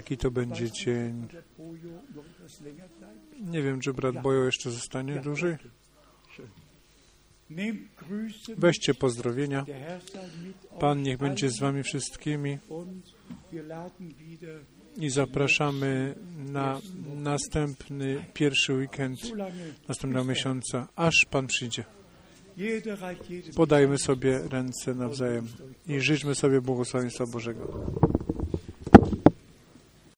Jaki to będzie dzień. Nie wiem, czy brat Bojo jeszcze zostanie dłużej. Weźcie pozdrowienia. Pan niech będzie z Wami wszystkimi i zapraszamy na następny pierwszy weekend następnego miesiąca, aż Pan przyjdzie. Podajmy sobie ręce nawzajem i życzmy sobie błogosławieństwa Bożego.